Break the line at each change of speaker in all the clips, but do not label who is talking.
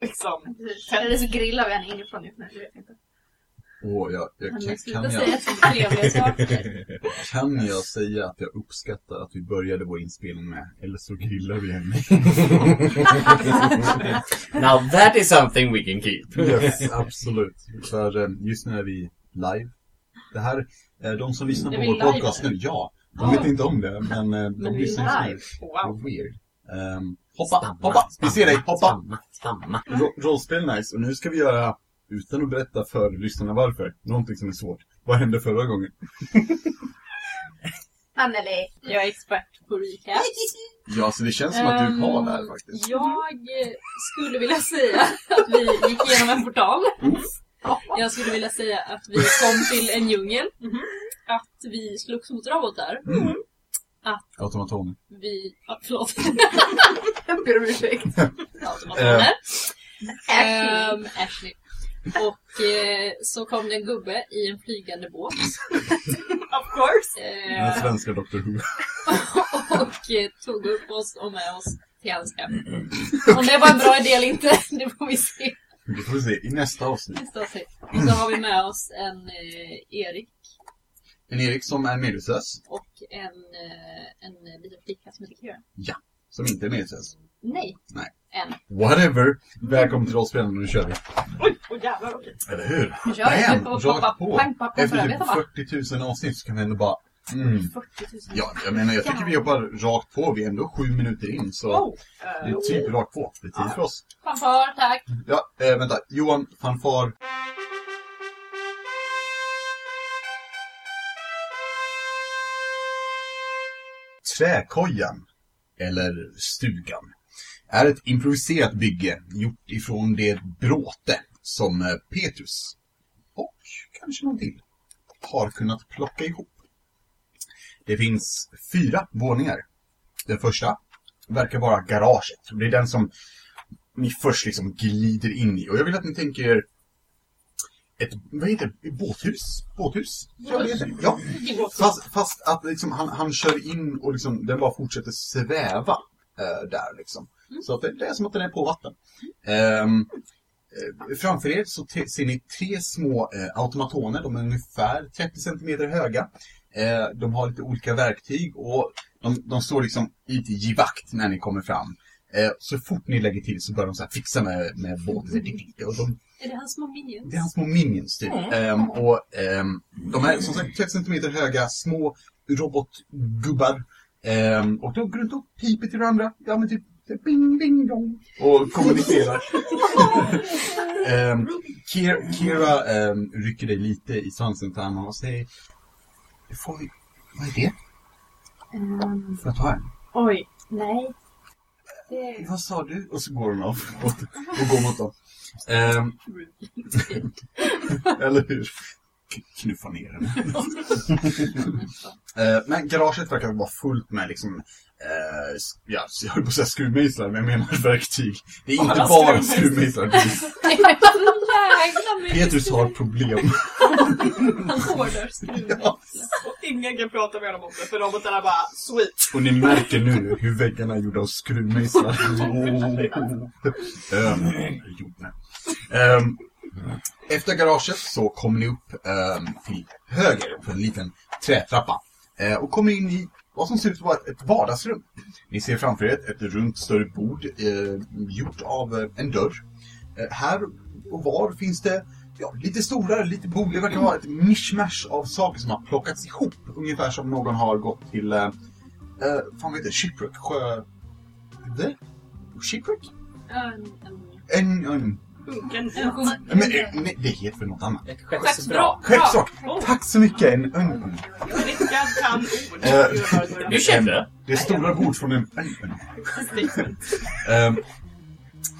liksom...
Eller så grillar vi henne inifrån just nu, det vet jag inte.
Och jag, jag, kan, kan, jag, kan jag säga att jag uppskattar att vi började vår inspelning med Eller så grillar vi henne.
Now that is something we can keep.
yes, absolut. För eh, just nu är vi live. Det här, de som lyssnar på vår podcast nu, ja. De vet inte om det, men eh, de
Men vi är
lyssnar just nu.
live.
Wow.
Weird. Ehm, hoppa, hoppa! Vi ser dig, hoppa!
Spamma.
Ro- Rollspel nice, och nu ska vi göra, utan att berätta för lyssnarna varför, någonting som är svårt. Vad hände förra gången?
Anneli. Jag är expert på recap.
Ja, så det känns som att du
Ehm,
har det här faktiskt.
Jag skulle vilja säga att vi gick igenom en portal. Jag skulle vilja säga att vi kom till en djungel. Att vi slogs mot robotar.
Mm.
Att
Automatoner.
vi... Ja, förlåt.
Jag ber om ursäkt.
Automatoner. Ehm, Ashley. Och eh, så kom det en gubbe i en flygande båt.
Of course.
Den
Eh,
svenska Dr. Who.
och eh, tog upp oss och med oss till hans hem. Om det var en bra idé eller inte, det får vi se
Det får vi se i nästa avsnitt.
nästa avsnitt. Och så har vi med oss en eh, Erik
En Erik som är medvetslös,
och en, eh, en liten flicka som heter Kira.
som inte är medvetslös.
Nej.
Nej.
En.
Whatever! Välkommen till rollspelen, nu kör vi.
Oj, oj jävlar okej.
Eller hur?
Nu kör vi.
Bam! Rakt på!
pang
Efter typ 40 000 avsnitt så kan vi ändå bara... Mm.
40 000.
Ja, jag menar jag tycker vi jobbar rakt på. Vi är ändå sju minuter in så
Wow.
det
Eh,
är typ rakt på. Det är tid för oss.
Fanfar, tack.
Ja, eh, vänta. Johan, fanfar. Träkojan, eller stugan, är ett improviserat bygge gjort ifrån det bråte som eh, Petrus och kanske någon till har kunnat plocka ihop. Det finns fyra våningar. Den första verkar vara garaget. Det är den som ni först liksom glider in i. Och jag vill att ni tänker er ett, vad heter det, båthus? Båthus? Ja. Ja. Fast, fast att liksom han, han kör in och liksom den bara fortsätter sväva eh, där liksom. Så att det, det är som att den är på vatten. Eh, framför er så ser ni tre små eh, automatoner. De är ungefär 30 cm höga. Eh, de har lite olika verktyg och de, de står liksom lite givakt när ni kommer fram. Eh, så fort ni lägger till så börjar de så här fixa med, med båten. Och de,
Är det hans små minions?
det är hans små minions typ. Ehm, och ehm, de är som sagt 30 cm höga, små robotgubbar. Ehm, och de går runt och piper till varandra. Ja men typ bing bing dong. Och kommunicerar. um, Kira, Kira ehm, rycker dig lite i svansen till honom och säger "Du får vad är det?
Ehm,
Får jag ta en?
oj, nej. Det...
Vad sa du? Och så går hon av och, och går mot dem. Ehm. Eller hur? Knuffa ner henne. Eh, men garaget verkar vara fullt med liksom, s- ja, jag höll på att säga skruvmejslar, men jag menar verktyg. Det är inte
Bara skruvmejslar.
skruvmejslar. Petrus har problem.
Han hårdar.
Ja.
Och ingen kan prata med honom om det för robotarna bara sweet.
Och ni märker nu hur väggarna är gjorda av skruvmejslar. Nej. Ehm, efter garaget så kommer ni upp ehm, till höger på en liten trätrappa. Eh, och kommer in i vad som ser ut att vara ett, vardagsrum. Ni ser framför er ett, ett runt större bord eh, gjort av eh, en dörr. Eh, här och var finns det ja, lite stora, lite bord. Det verkar vara ett mischmasch av saker som har plockats ihop. Ungefär som någon har gått till, eh, eh, fan vad heter det, shipwreck, sjö... Det? Shipwreck?
En,
En,
en,
en,
Sjunken.
en sjunk...
men, eh, nej, det heter väl något annat.
Ett
Skeppsvrak.
skeppsvrak.
Skeppsvrak! Tack så mycket! En, en.
Rickard kan ord.
Eh,
Du kände?
Det är stora bord från en, en, en. Ehm,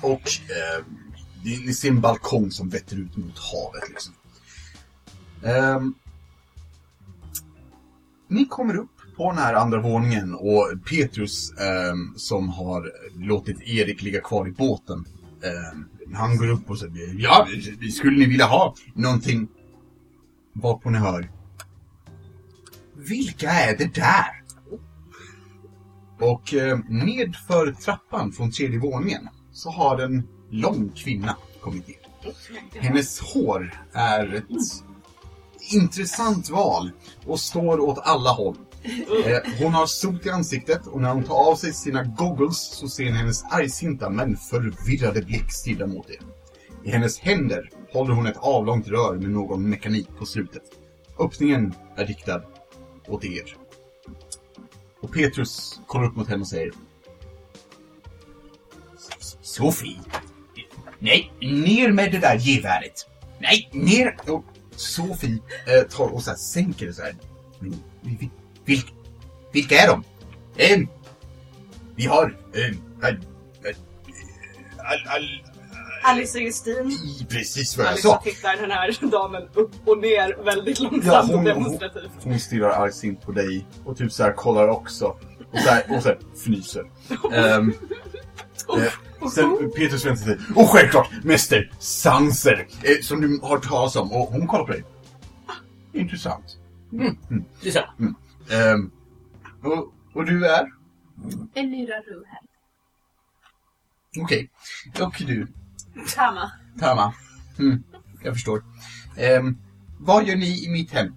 och eh, ni, ni ser en balkong som vetter ut mot havet. Liksom. Ehm, ni kommer upp på den här andra våningen och Petrus ehm, som har låtit Erik ligga kvar i båten. ehm, han går upp och säger Ja, skulle ni vilja ha någonting? Varpå ni hör Vilka är det där? Och eh, nedför trappan från tredje våningen så har en lång kvinna kommit in. Hennes hår är ett intressant val och står åt alla håll. Eh, hon har sot i ansiktet och när hon tar av sig sina goggles så ser ni hennes argsinta men förvirrade blick stilla mot er. I hennes händer håller hon ett avlångt rör med någon mekanik på slutet. Öppningen är riktad åt er. Och Petrus kollar upp mot henne och säger Sofie! Nej, ner med det där geväret! Nej, ner! Och Sofie eh, tar och så här sänker det så här. Men, vil, vil, vilka är de? Ehm, vi har... ehm, all, all, all,
Alice och Justin.
i precis vad jag
Alice
sa.
tittar den här damen upp och ner väldigt
Ja,
långsamt och
hon, hon,
demonstrativt.
hon stirrar argsint på dig och typ så här kollar också. Och så här, och så här fnyser. Ehm, eh, sen Petrus vänder sig Och självklart Mäster Sanser eh, som du har talat om. Och hon kollar på dig. Ah, Intressant.
Det är så.
Ehm, och, och du är?
Elira Ruhel.
Okej. Och du?
Tama.
Tama. Mm, jag förstår. Ehm, vad gör ni i mitt hem?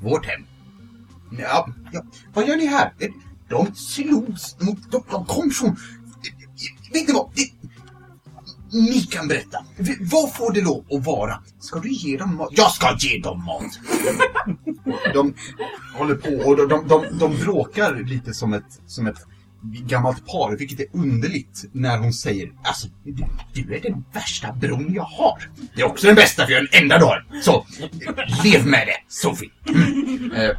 Vårt hem? Ja, ja. Vad gör ni här? De slogs mot... De, de kom från... Vet ni vad? Det- ni kan berätta. V- Vad får det lov att vara? Ska du ge dem mat? Jag ska ge dem mat! de håller på och de, de, de, de bråkar lite som ett, som ett gammalt par, vilket är underligt när hon säger alltså, du, du är den värsta bron jag har. Det är också den bästa för jag är den enda du har. Så, lev med det, Sofie. Mm. Eh,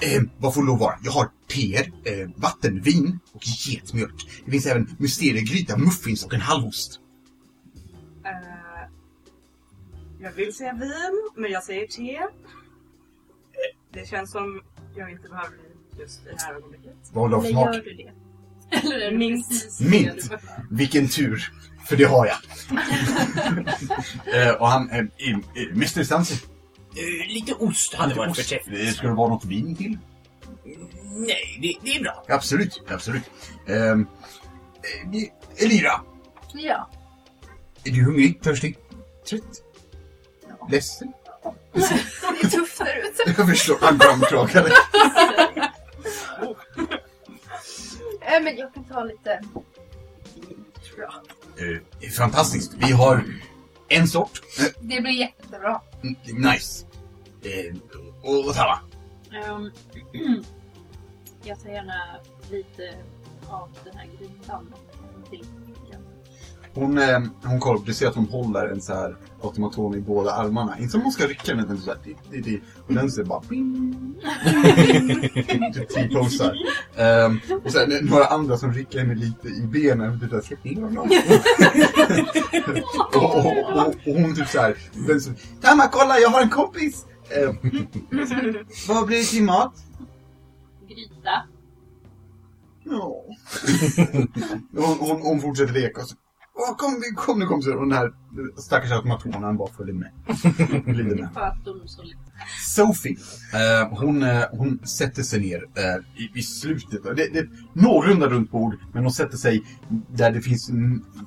eh, vad får lov att vara? Jag har teer, eh, vatten, vin och getmjölk. Det finns även mysteriegryta, muffins och en halvost.
Eh, jag vill säga vin, men jag säger te. Det känns som jag inte behöver vin just i det här ögonblicket.
Vad har du för smak?
gör du det? Eller är det
Mint.
Mint. Vilken tur, för det har jag. eh, och han, eh, Mr. Stanser.
Eh, lite ost hade varit förträffligt.
Eh, Ska det vara något vin till?
Nej, det, det är bra.
Absolut, absolut. Eh, Elira,
Ja.
är du hungrig, törstig, trött, ledsen?
Det är tufft där ute.
Jag förstår, han framkrakade.
Äh, men jag kan ta lite...
Eh, fantastiskt. Vi har en sort.
Det blir jättebra.
mm, nice. Eh, och samma.
Um, jag tar gärna lite av den här grytan till.
Hon, eh, hon kollar, du ser att hon håller en så här automaton i båda armarna. Inte som hon ska rycka den, utan så här, di, di, di. och den ser bara bing. typ T-posar. Um, och sen några andra som rycker henne lite i benen. Typ såhär, släpp ner honom. och, och, och, och hon typ såhär, den så, Tamma kolla jag har en kompis! Eh, vad blir det till mat?
Gryta.
Ja. hon, hon, hon fortsätter leka och så Åh, kom, kom nu kom så och den här stackars automatonen bara följer med. Glider med. Sophie, eh, hon, eh, hon sätter sig ner eh, i, i slutet. Det, det någorlunda runt bord, men hon sätter sig där det finns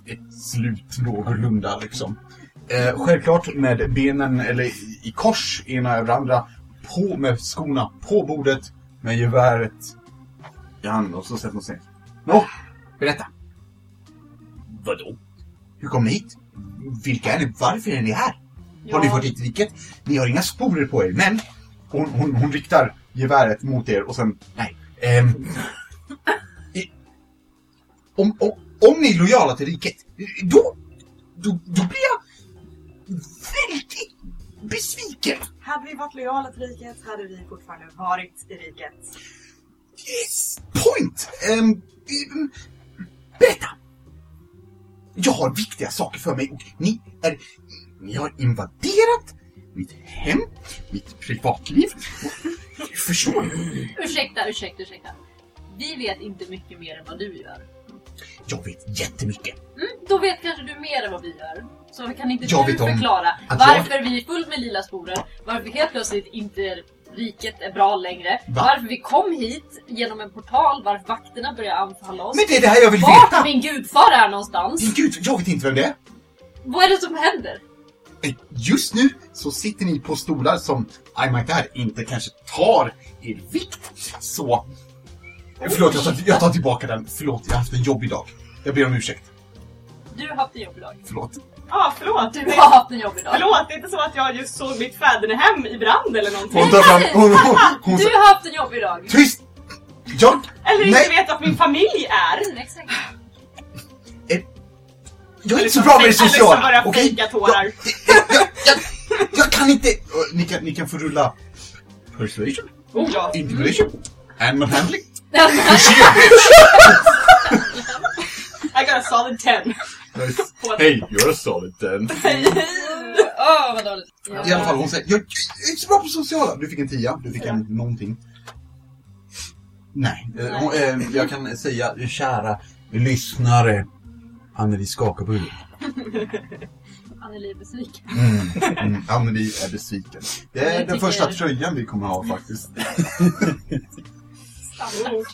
ett slut någorlunda liksom. Eh, självklart med benen eller i, i kors, ena över andra, på med skorna på bordet, med geväret i handen och så sätter hon sig. Nå, berätta.
Vadå?
Hur kom ni hit? Vilka är ni? Varför är ni här? Har ni fått hit riket? Ni har inga sporer på er, men... Hon, hon, hon riktar geväret mot er och sen... Nej. ehm, i, om, om, om ni är lojala till riket, då, då, då blir jag väldigt besviken.
Hade vi varit lojala till riket hade vi fortfarande varit i riket.
Yes, point! Ehm, ehm, berätta! Jag har viktiga saker för mig och ni är... Ni har invaderat mitt hem, mitt privatliv. Och, förstår du?
Ursäkta, ursäkta, ursäkta. Vi vet inte mycket mer än vad du gör.
Jag vet jättemycket.
Mm, då vet kanske du mer än vad vi gör. Så kan inte
Jag
du förklara varför vi är fullt med lila sporer, varför helt plötsligt inte riket är bra längre.
Va?
Varför vi kom hit genom en portal, varför vakterna börjar anfalla oss.
Men det är det här jag vill
Vart
veta!
min gudfar är någonstans.
Din Gud, jag vet inte vem det är.
Vad är det som händer?
Just nu så sitter ni på stolar som I might add inte kanske tar er vikt. Så... Eh, Förlåt, jag tar, jag tar tillbaka den. Förlåt, jag har haft en jobbig dag. Jag ber om ursäkt.
Du har haft en jobbig dag.
Förlåt.
Ah, förlåt.
Du har haft en jobbig dag.
Förlåt, det är inte så att jag just såg mitt fädernehem i brand eller någonting.
Hon tar fram... Hon, hon, hon,
Du har haft en jobbig dag.
Tyst! Jag...
Eller inte
Nej!
vet att min familj är.
Mm, exakt.
Jag är inte så
Eller
bra med det
eller
sociala.
tårar.
Jag, jag, jag, jag kan inte... Uh, Ni kan, ni kan få rulla persuasion,
Oh, ja.
intimidation, animal handling.
Ja!
I got a solid 10.
Nice. Hey, you're a solid ten.
Åh, vad dåligt. Ja.
I alla fall, hon säger jag, jag är inte så bra på sociala. Du fick en tia, du fick en någonting. Nej, eh, hon, eh, jag kan säga kära lyssnare. Anneli skakar på huvudet.
Anneli är besviken.
Mm, mm, Anneli är besviken. Det är
Jag
den
tycker-
första tröjan vi kommer ha faktiskt.
Standard.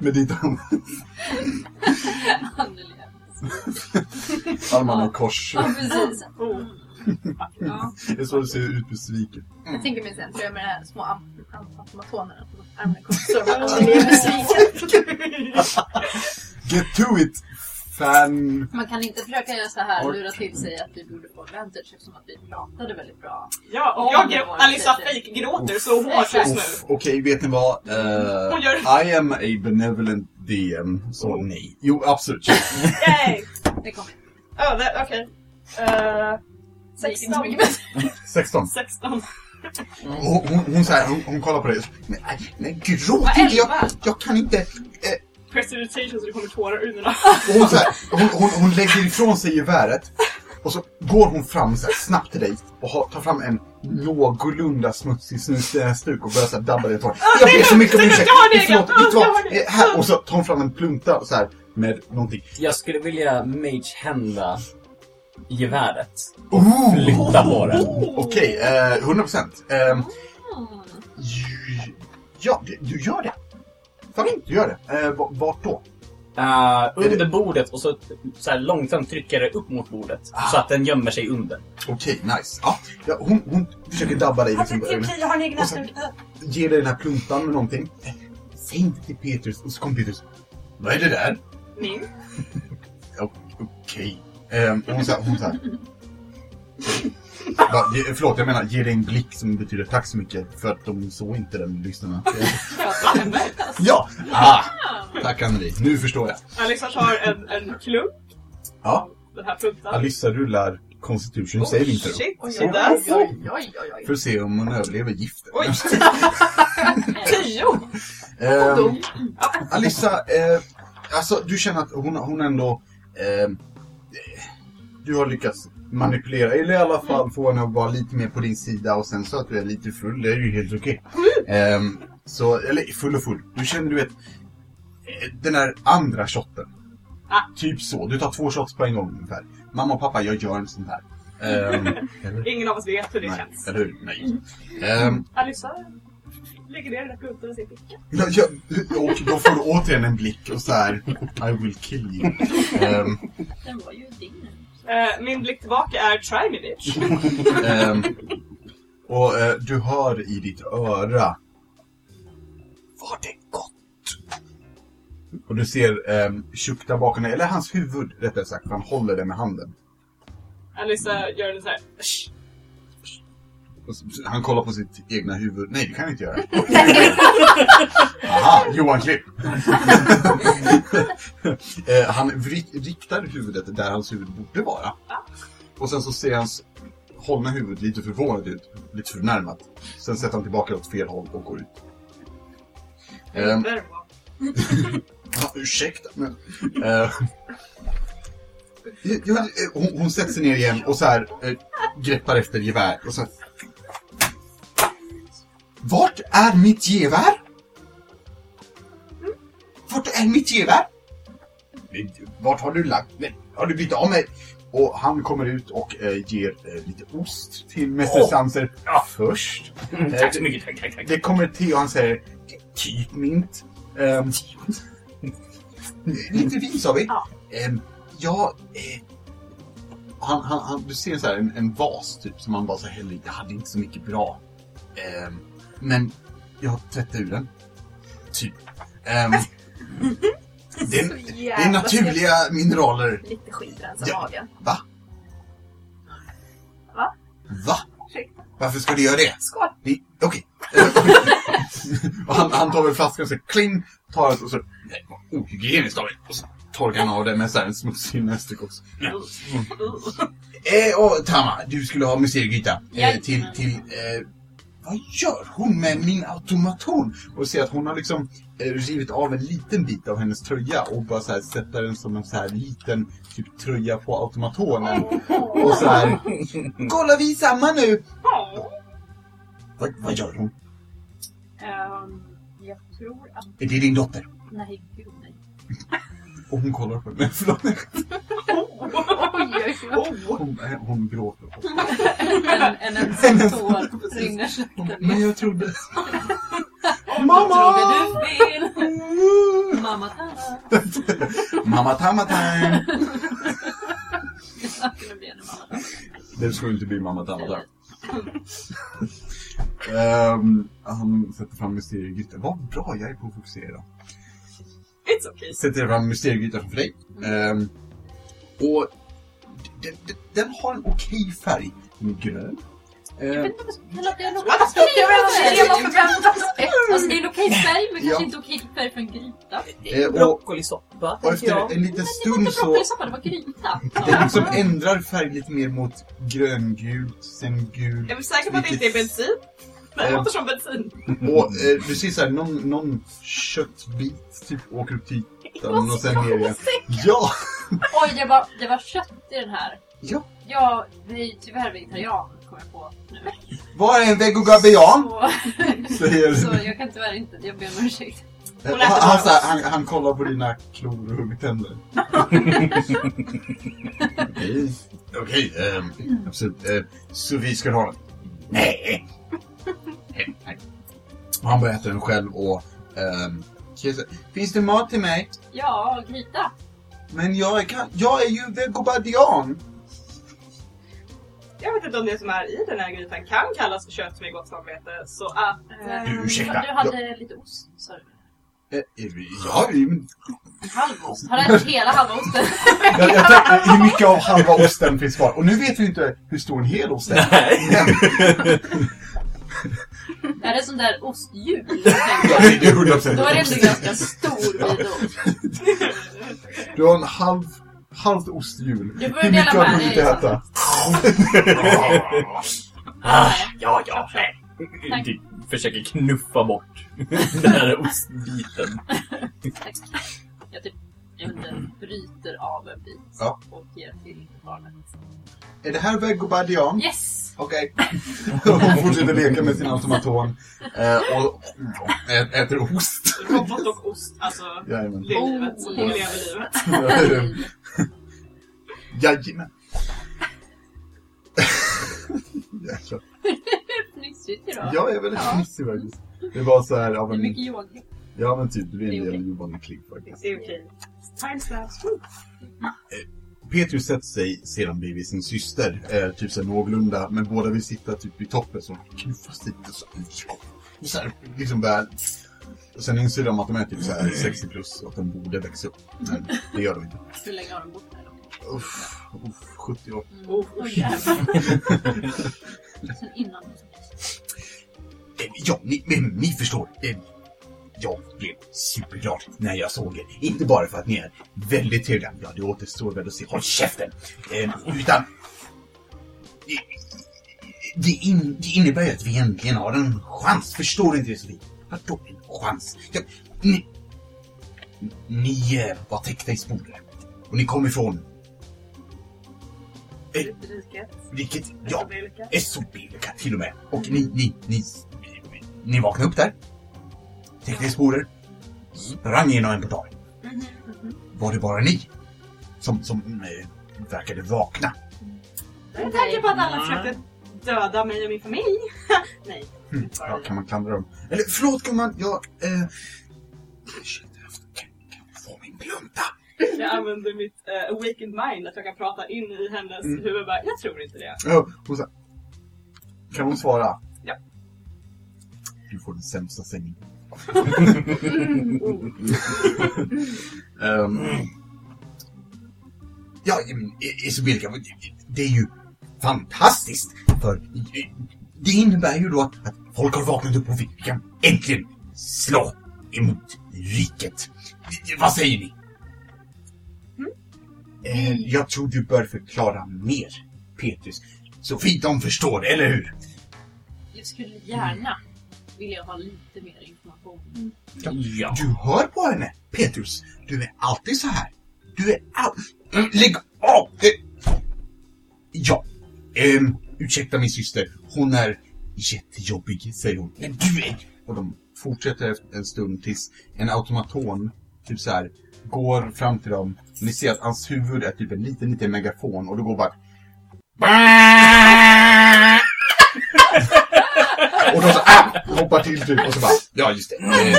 Med ditt
Anneli är
armarna i kors.
Ja, precis.
Oh.
Ja.
Det är så du ser ut besviken.
Jag tänker mig sen tröja med de här små am- am- automatonerna på armarna kort. Så man blir besviken.
Get to it, fan.
Man kan inte försöka göra så här, lura till sig att vi borde få advantage eftersom att vi pratade väldigt bra.
Ja, och jag
var
Alissa fake-gråter så hårt just nu.
Okej, vet ni vad?
Hon gör-
I am a benevolent DM, så nej. Jo, absolut.
Yay!
Det kommer.
Oh, det- okej.
Inte så
16.
mycket bättre.
16.
16.
Hon, hon, hon, så här, hon, hon kollar på dig. Men, nej, men gråt inte! Jag, jag kan inte. Eh,
Prestidigitation så det kommer tårar ur mina
hon, så här, hon, hon, hon lägger ifrån sig geväret. Och så går hon fram så här, snabbt till dig och tar fram en någorlunda smutsig snusnäsduk och börjar så här, dabba dig i. Jag ber så mycket om ursäkt! Förlåt, vet du vad? Här, och så tar hon fram en plunta så här, med någonting.
Jag skulle vilja mage-hända geväret.
Oh!
Flytta på det.
Okej, eh, 100 procent. Eh, ja, det- du gör det. Du gör det. Eh, va- vart då?
Uh, under bordet och så, så här långsamt trycker det upp mot bordet.
Ah.
Så att den gömmer sig under.
Okej, nice. Ja, ja, hon, hon försöker dabba dig. Liksom,
jag har en egen
och sen ger dig den här pluntan med någonting. Säg inte till Petrus. Och så kommer Petrus. Vad är det där?
Min.
Okej. Ehm, och hon så här, hon så här. Va, ge, förlåt, jag menar ge dig en blick som betyder tack så mycket för att de såg inte den lyssnarna. ja! Ah, tack Anneli, nu förstår jag.
Alissa tar en, en klump
Ja,
den här pluntan.
Alissa rullar Constitution save inte då.
Shit,
Oj,
she
oj,
does.
oj, oj, oj, oj.
För att se om hon överlever giftet.
Oj. Tio!
Ehm, Alissa, eh, alltså du känner att hon, hon ändå... Eh, du har lyckats manipulera, eller i alla fall få henne att vara lite mer på din sida och sen så att du är lite full, det är ju helt okej. Ehm, så, eller full och full. Du känner du vet, eh, den där andra shotten.
Ah.
Typ så, du tar två shots på en gång ungefär. Mamma och pappa, jag gör en sån här. Eller?
Ingen av oss vet hur det
Nej,
känns.
eller hur? Nej. Ehm,
Alissa lägger ner den där pluntan i sin ficka.
Ja, ja, och då får du återigen en blick och så här. I will kill you. Ehm,
Den var ju din.
Eh, min blick tillbaka är try me bitch.
ehm, och eh, du hör i ditt öra. Var det gott? Och du ser um, Chuck där bakom dig, eller hans huvud rättare sagt, för han håller det med handen.
Alissa gör en sån här... "Shh."
Han kollar på sitt egna huvud. Nej, det kan han inte göra. Aha, Johan Klipp. eh, han riktar huvudet där hans huvud borde vara. Och sen så ser hans hållna huvud lite förvånad ut. Lite förnärmat. Sen sätter han tillbaka åt fel håll och går ut. Ja, ursäkta, men... eh, eh, hon, hon sätter sig ner igen och så här eh, greppar efter gevär och så här, Vart är mitt gevär? Vart är mitt gevär? Vart har du lagt det? har du blivit av med? Och han kommer ut och eh, ger eh, lite ost till Mäster
Åh.
Sanser
Ja.
först.
Mm, tack så mycket, tack, tack, tack.
Det kommer till och han säger typ mint. Um, lite vin sa vi.
Ja.
Ehm, ja, eh, han, han, han, du ser så här, en, en vas typ som han bara så häller i. Jag hade inte så mycket bra. Ehm, men jag tvättade ur den. Typ. Ehm, det, är, det är naturliga mineraler.
Lite skitrens i
Ja.
magen.
Va?
Va?
Va?
Ursäkta.
Varför ska du göra det?
Skål!
Okej. och han, han tar väl flaskan och så kling, tar och så... Ohygieniskt av mig. Och så torkar han av det med så här en smutsig näsduk också. Eh, och Tama, du skulle ha museigryta. Eh, till, till, eh, vad gör hon med min automaton? Och ser att hon har liksom eh, rivit av en liten bit av hennes tröja och bara så här sätter den som en så här liten typ tröja på automatonen. Och så här, kolla vi är samma nu! Vad, vad gör hon?
Ehm, jag tror att...
Är det din dotter?
Nej, gud nej.
Och hon kollar på mig. Förlåt.
Oj, oj, oj.
Hon, eh, hon gråter.
En, en ensam tår rinner sakta
Men jag trodde...
Frågar du fel? Mamma Tara.
Mamma Tama time!
Det kunde bli en mamma Tara.
Det skulle inte bli Mamma Tama time. Ehm, han sätter fram mysteriegrytan. Vad bra jag är på att fokusera.
It's okay.
Sätter fram mysteriegrytan framför dig. Ehm, och den, den, den har en okej färg. Den är grön.
Jag vet inte om jag
Alltså, jag vad
det är en okej färg, men kanske inte okej färg för en gryta.
eh,
Broccolisoppa,
och efter
jag.
en liten stund så...
broccolisoppa, det var gryta.
Den liksom ändrar färg lite mer mot gröngult, sen gult.
Är vi säkra på att det inte är bensin? Det
Eh.
låter som bensin.
Och eh, ser såhär, någon, någon köttbit typ åker upp till ytan och sen ner igen. Ja!
Oj, det var, det var kött i den här.
Ja.
Jag blir tyvärr vegetarian, kommer jag på nu.
Vad är en vegogabian?
Så,
Säger
så jag kan tyvärr inte, jag ber om ursäkt.
Eh,
Hon äter
han, han,
bara
så här, han, han kollar på dina klor och huggtänder. Okej, okej, ehm, absolut. Eh, så vi ska ha? Nej! Nej, nej. Och han börjar äta den själv och... ehm. Finns det mat till mig?
Ja, gryta.
Men jag är, kan, jag är ju vegobadian!
Jag vet inte om det som är i den här grytan kan kallas för kött med gott samvete. Så att...
Eh,
ehm,
ursäkta.
Du hade lite ost, sa du.
Eh, eh, ja, men
Halv ost. Har du ätit hela halva osten?
Jag, jag tänkte, hur mycket av halva osten finns kvar? Och nu vet vi inte hur stor en hel ost är.
är det sån där osthjul?
Ja, det är 100 procent.
Då är det ändå ganska stor bit ost.
Du har en halv, halvt osthjul.
Du får
Hur mycket har du inte äta?
Ah, ja, ja. Du försöker knuffa bort den här ostbiten.
Jag typ, jag vet inte, bryter av en bit
Ja.
och ger till barnet.
Är det här vegobadian?
Yes!
Okej. Hon fortsätter leka med sin automaton. Eh, och ä- äter ost.
Robot och ost. Alltså,
Jajamän.
det är livet. Hon
Oh.
lever livet.
Jajamän. Jäklar.
Fnissigt idag.
Jag är väldigt fnissig faktiskt. Det var så här av
Det är mycket yoga.
Ja men typ,
Det är
en del Johan Klick faktiskt.
Det är okej. Timestamps.
Petrus sätter sig sedan bredvid sin syster, eh, typ så här någorlunda, men båda vill sitta typ i toppen så de knuffas lite så, ja. och så här, liksom börjar... Och sen inser de att de är typ så här 60 plus och att de borde växa upp. Men det gör de inte.
Hur länge har de bott här då?
Uff, uff, 70 år.
Oh, oh. Sen innan.
Eh, Ja, ni, men, ni förstår. Jag blev superglad när jag såg er. Inte bara för att ni är väldigt trevliga. Ja, det återstår väl att se. Håll käften! Eh, utan... Det, det, in, det innebär ju att vi äntligen har en chans. Förstår du inte det, Sofie? Vadå en chans? Ja, ni... Ni eh, var täckta i sporer. Och ni kom ifrån... Eh,
Riket.
vilket... Ja. SOB-lika till och med. Och ni, ni, ni, ni vaknade upp där. Sporer. Sprang igenom en portal. Var det bara ni som, som eh, verkade vakna.
Med tanke på att alla försökte döda mig och min familj. Nej.
Mm. Ja, kan man klandra dem? Eller förlåt gumman, jag... Eh, kan, kan jag få min plunta?
Jag använder mitt uh, awakened mind, att jag kan prata in i hennes
Mm.
huvud. Bara, jag tror inte det.
Ja, hon sa, kan hon svara?
Ja.
Du får den sämsta sängen. Ehm, ja, Isabelka, det är ju fantastiskt. För det innebär ju då att, att folk har vaknat upp och vi kan äntligen slå emot riket. Vad säger ni? Eh, jag tror du bör förklara mer, Petrus. Så fint de förstår, eller hur?
Jag skulle gärna vilja ha lite mer information.
Ja.
Du hör på henne, Petrus. Du är alltid så här. Du är all... Mm, Lägg av! Eh, Ja. Um, ursäkta min syster. Hon är jättejobbig, säger hon. Men du är... Och de fortsätter en stund tills en automaton, typ så här, går fram till dem. Ni ser att hans huvud är typ en liten, liten megafon och det går bara... och de så ah, hoppar till typ och så bara, ja just det. Eh,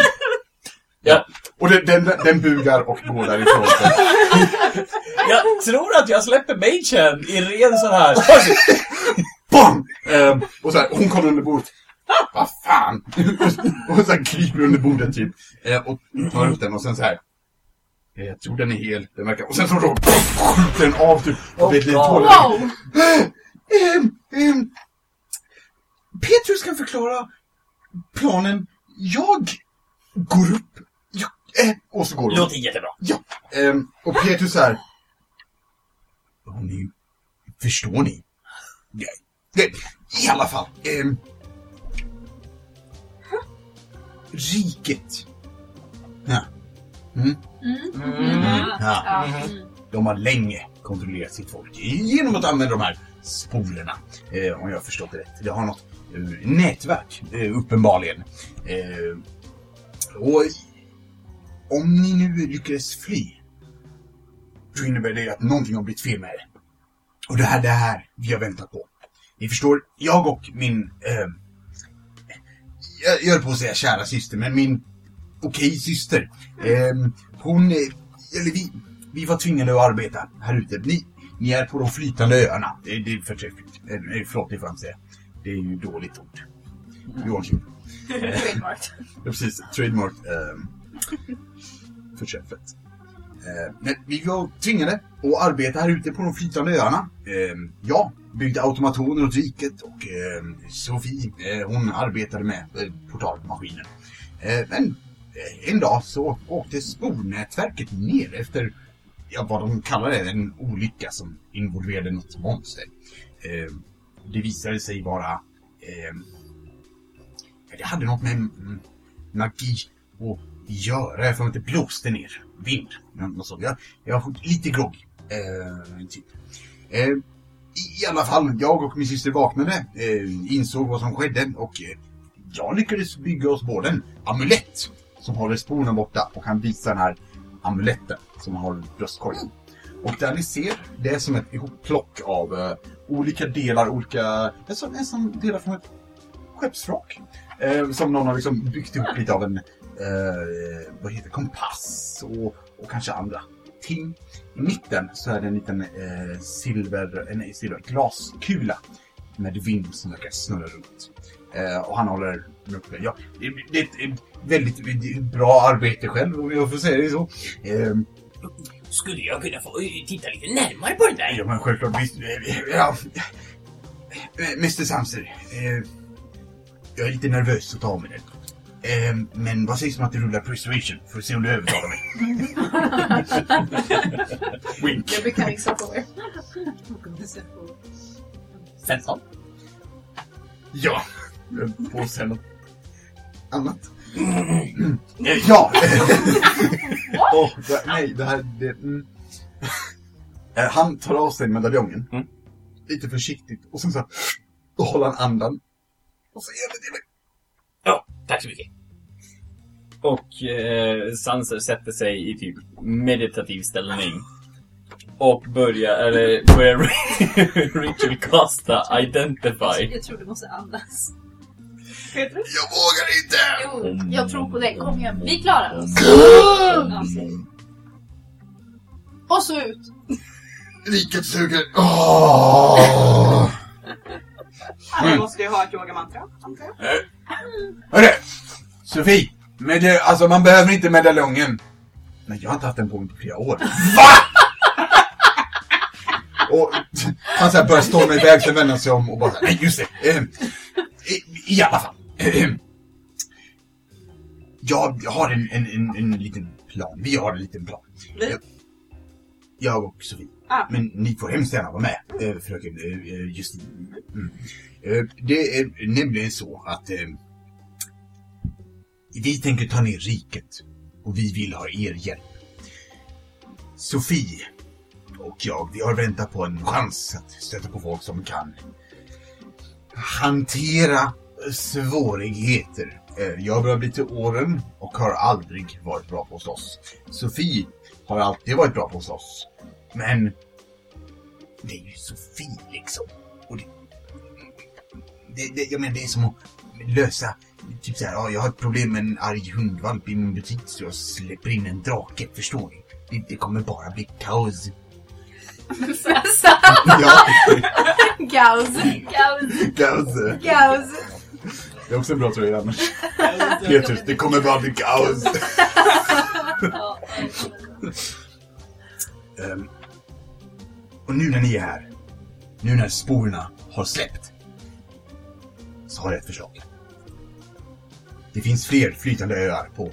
Ja.
Och den, den, den bugar och går därifrån.
Jag tror att jag släpper Machen i ren sån här...
BAM! Ehm, och så här, hon kommer under bordet. Vad fan! och så här kryper under bordet typ. Eh, och tar upp den och sen så här. eh, Jag tror den är hel. Den verkar... Och sen så då skjuter den av typ. Och
God.
hål.
Wow!
Ehm, ehm, Petrus kan förklara planen. Jag går upp. Jag, eh, och så går hon.
Låter jättebra.
Ja, ehm, och Petrus så här. Hörni, förstår ni? Ja, det, I alla fall. ehm, riket. Ja. Mm. Ja.
Ja.
De har länge kontrollerat sitt folk genom att använda de här sporerna. Eh, om jag har förstått det rätt. Det har något eh, Eh, nätverk, eh, uppenbarligen. Eh, och om ni nu lyckades fly, då innebär det att någonting har blivit fel med er. Och det här, det här vi har väntat på. Ni förstår, jag och min... Eh, jag, jag höll på att säga kära syster, men min okej syster. Ehm, eh, hon... Eller vi, vi var tvingade att arbeta här ute. Ni, ni är på de flytande öarna. Det, det är förträffligt. Eh, förlåt, det får jag inte säga. Det är ju dåligt ord. Joakim.
Trademarked.
Ja, precis. Trademark. Um, förträffligt. Eh, men vi var tvingade att arbeta här ute på de flytande öarna. Eh, jag byggde automationer åt riket och eh, Sofie, eh, hon arbetade med eh, portalmaskinen. Eh, men eh, en dag så åkte spornätverket ner efter ja, vad de kallar det, en olycka som involverade något monster. Det visade sig vara eh, det hade något med mm, magi att göra. Jag får inte blåste ner vind. Något sånt. Jag, jag har fått lite grogg. Eh, typ. eh, I alla fall, jag och min syster vaknade, eh, insåg vad som skedde och eh, jag lyckades bygga oss både en amulett som håller sporerna borta och kan visa den här amuletten som har bröstkorgen. Och där ni ser, det är som ett ihopplock av eh, olika delar, olika, Det är som delar från ett skeppsvrak. Eh, som någon har liksom byggt ihop lite av en, eh, vad heter kompass och, och kanske andra ting. I mitten så är det en liten eh, silver, eh, en silver glaskula med vind som verkar snurra runt. Eh, och han håller den uppe. Ja, det, det är ett väldigt det är ett bra arbete själv om jag får säga det så. Eh, Eh,
Skulle jag kunna få eh, titta lite närmare på den där?
Ja, men självklart. Visst, eh, ja. Eh, Mr Samser, eh, jag är lite nervös att ta med den. Eh, men vad sägs om att du rullar persuasion för att se om du övertalar mig? Wink.
You're becoming self-aware.
15.
Ja, jag höll på något annat. Ja! Åh, det- nej, det här... Det, mm. Eh, Han tar av sig medaljongen.
Mm.
Lite försiktigt. Och sen så här, Då håller han andan. Och så ger det till mig.
Ja, tack så mycket. Och eh, Sanser sätter sig i typ meditativ ställning.
och börjar, eller börjar Rachel kasta Identify.
Jag tror du måste andas.
Petrus?
Jag vågar inte!
Jo, jag tror på dig. Kom igen.
Vi klarar oss. Ja,
Och så ut.
Riket suger. Åh!
Alla
Mm.
måste ju ha ett yogamantra, antar jag.
Hörru! Sofie! Med, alltså man behöver inte medaljongen. Nej, jag har inte haft den på mig på flera år. VA? och han så här börjar storma iväg, sen vänder sig om och bara nej just det. Eh, i, I alla fall. Jag, jag har en, en, en, en liten plan. Vi har en liten plan.
Vi?
Jag och Sofie.
Ah.
Men ni får hemskt gärna vara med, eh, fröken eh, eh, Justin. Mm. Eh, Det är nämligen så att vi tänker ta ner riket och vi vill ha er hjälp. Sofie och jag, vi har väntat på en chans att stöta på folk som kan hantera svårigheter. Eh, Jag börjar bli till åren och har aldrig varit bra på att slåss. Sofie har alltid varit bra på att slåss. Men det är ju Sofie liksom. Och det, det, det, jag menar, det är som att lösa, typ såhär, ja, jag har ett problem med en arg hundvalp i min butik så jag släpper in en drake, förstår ni? Det, det kommer bara bli kaos.
Gaus.
Gaus.
kaos.
Gaus.
Det är också en bra tröja annars. Petrus, det kommer bara bli kaos. Ehm, och nu när ni är här, nu när sporerna har släppt, så har jag ett förslag. Det finns fler flytande öar på uh,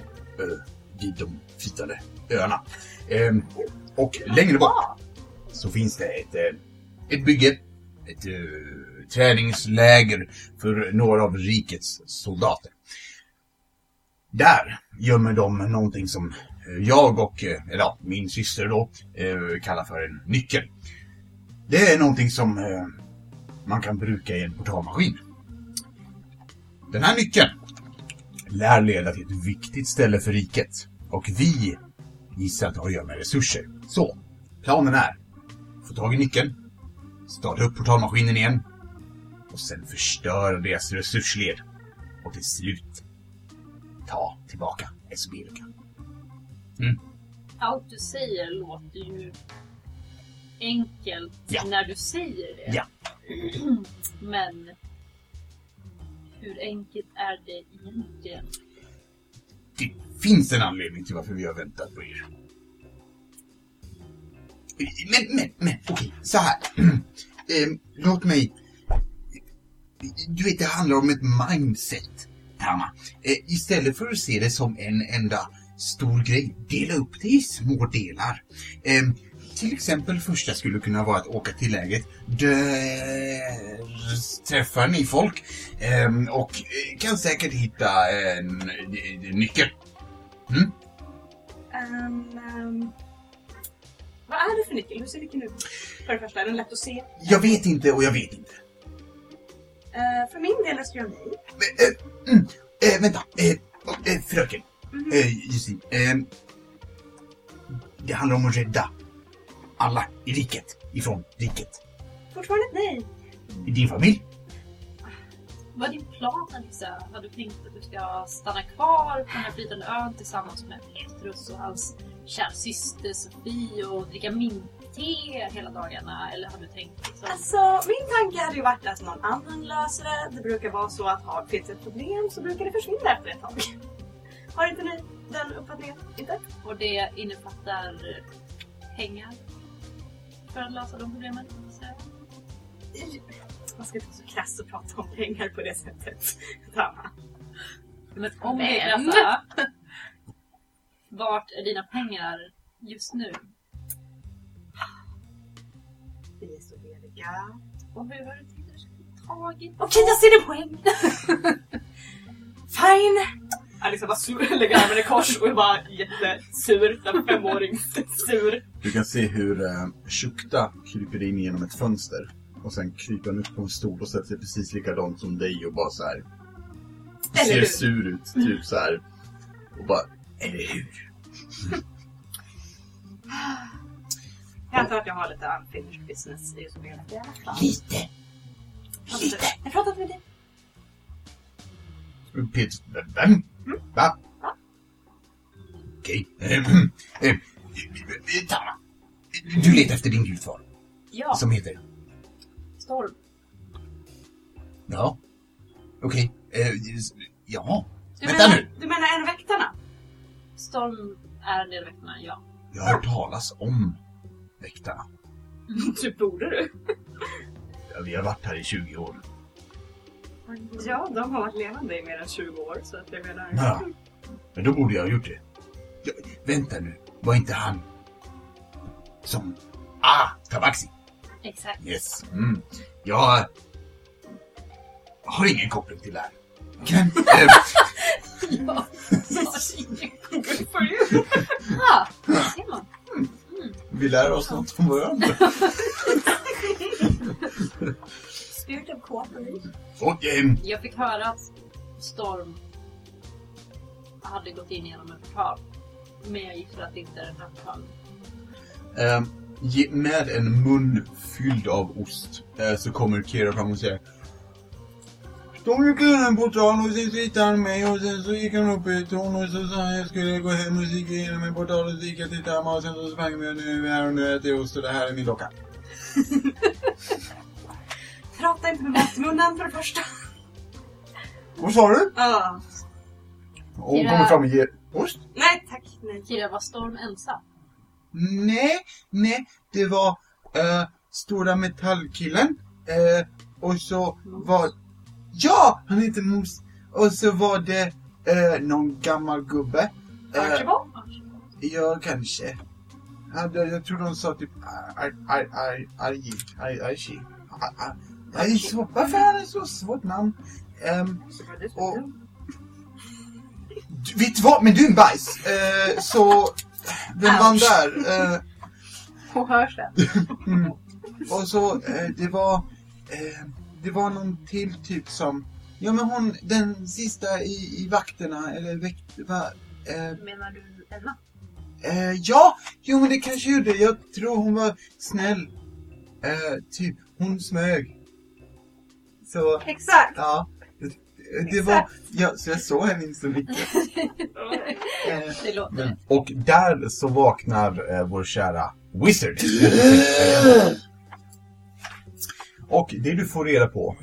vid de flytande öarna. Ehm, och längre bort så finns det ett, eh, ett bygge, ett eh, träningsläger för några av rikets soldater. Där gömmer de någonting som eh, jag och, eh, eller ja, min syster då, eh, kallar för en nyckel. Det är någonting som man kan bruka i en portalmaskin. Den här nyckeln lär leda till ett viktigt ställe för riket. Och vi gissar att det har att göra med resurser. Så, planen är få tag i nyckeln, starta upp portalmaskinen igen och sen förstöra deras resursled. Och till slut ta tillbaka Esbirka.
Allt du säger låter ju enkelt
Ja.
när du säger det.
Ja.
Men hur enkelt är det egentligen?
Det finns en anledning till varför vi har väntat på er. Men, men, men, okej, så här. Ehm, låt mig... Du vet, det handlar om ett mindset, Tama. Eh, istället för att se det som en enda stor grej, dela upp det i små delar. Ehm, till exempel första skulle kunna vara att åka till läget. Där träffar ni folk ehm, och eh, kan säkert hitta en, nyckel. Mm?
Ehm, ehm, vad är det för nyckel? Hur ser nyckeln ut? För det första, är den lätt att se?
Jag vet inte och jag vet inte.
Eh, för min del astronomi.
Men, mm, eh, vänta, eh, fröken. Eh, Justin. Eh, det handlar om att rädda alla i riket ifrån riket.
Fortfarande nej.
I din familj.
Vad är din plan Alissa? Har du tänkt att du ska stanna kvar på den här flytande ön tillsammans med Petrus och hans kära syster Sofie och dricka mintte hela dagarna? Eller har du tänkt liksom...
Alltså, min tanke hade ju varit att någon annan löser det. Det brukar vara så att har finns ett problem så brukar det försvinna efter ett tag. Har inte ni den uppfattningen? Inte?
Och det innefattar pengar för att lösa de problemen? Så.
Man ska inte vara så krass och prata om pengar på det sättet.
Men om
Men-
det är dessa, vart är dina pengar just nu?
Lediga.
Och hur har du tänkt att du ska få tag i
Okej, jag ser din poäng! Fine! Alice bara sur, lägger armen i kors och är bara jättesur. Den femåring sur.
Du kan se hur uh, Shukta kryper in genom ett fönster. Och sen kryper han upp på en stol och sätter sig precis likadant som dig och bara så här.
Eller
ser sur ut, typ så här. Och bara, eller hur?
Ja, antar att jag har lite unfinished business i spelet. i alla fall.
Lite.
Lite. Jag pratat med dig.
Peter, vem? Va?
Va?
Okej. Ehm, ehm, Tara. Du letar efter din gudfar.
Ja,
Som heter?
Storm.
Ja. Okej. Eh, ja.
Du
Vänta
menar,
nu.
Du menar en av väktarna?
Storm är en del väktarna, ja.
Jag har hört talas om väktarna.
Typ borde du.
Ja, Vi har varit här i 20 år.
Ja, de har varit levande i mer än 20 år så att jag menar...
Ja. Men då borde jag ha gjort det. Ja, vänta nu. Var inte han som... Ah! Tabaxi.
Exakt.
Yes. Mm. Jag har ingen koppling till det här. Kan, eh,
Ja.
Good for you!
ah, ser man.
Vi lär oss något från varandra.
Spirit of cooperation.
Ehm,
Jag fick höra att Storm hade gått in genom en portal. Men jag gissar att det inte är den här portalen.
ge- med en mun fylld av ost eh, så kommer Kira fram och säger De gick in en portal och sen så hittade han mig och sen så gick han upp i ett torn och så sa han jag skulle gå hem och så gick jag igenom en portal och så gick jag till Tamma och sen så sprang och nu här och nu äter jag ost och det här är min docka.
Prata inte med matmunnen för det första.
Vad sa du?
Ah.
Och hon
Kira-
kommer fram och ger ost?
Nej tack, nej.
Kira, var Storm ensam?
Nej, nej, det var eh, stora metallkillen. Eh, och så var... Ja, han heter Mos. Och så var det eh, någon gammal gubbe. Eh,
Archibald?
ja, kanske. Ja, det- jag tror de sa typ Ar- Ar- Ar- Arji. Ar- Arji. Ar- Ar- Arji. så- Varför är det så svårt namn?
Var det
och, vet du vad? Men du är en bajs. Eh, så, vem vann där? Eh,
På hörseln.
Mm. Och så, eh, det var... Eh, det var någon till typ som... Ja men hon, den sista i, i vakterna, eller väkt... Va, eh,
Menar du Elna?
eh, ja! Jo men det kanske gjorde. Jag tror hon var snäll. Eh, typ, hon smög. Så,
Exakt!
ja. Det, var... Ja, så jag såg henne inte så mycket. Eh, Men-. Och där så vaknar eh, vår kära Wizard. och det du får reda på,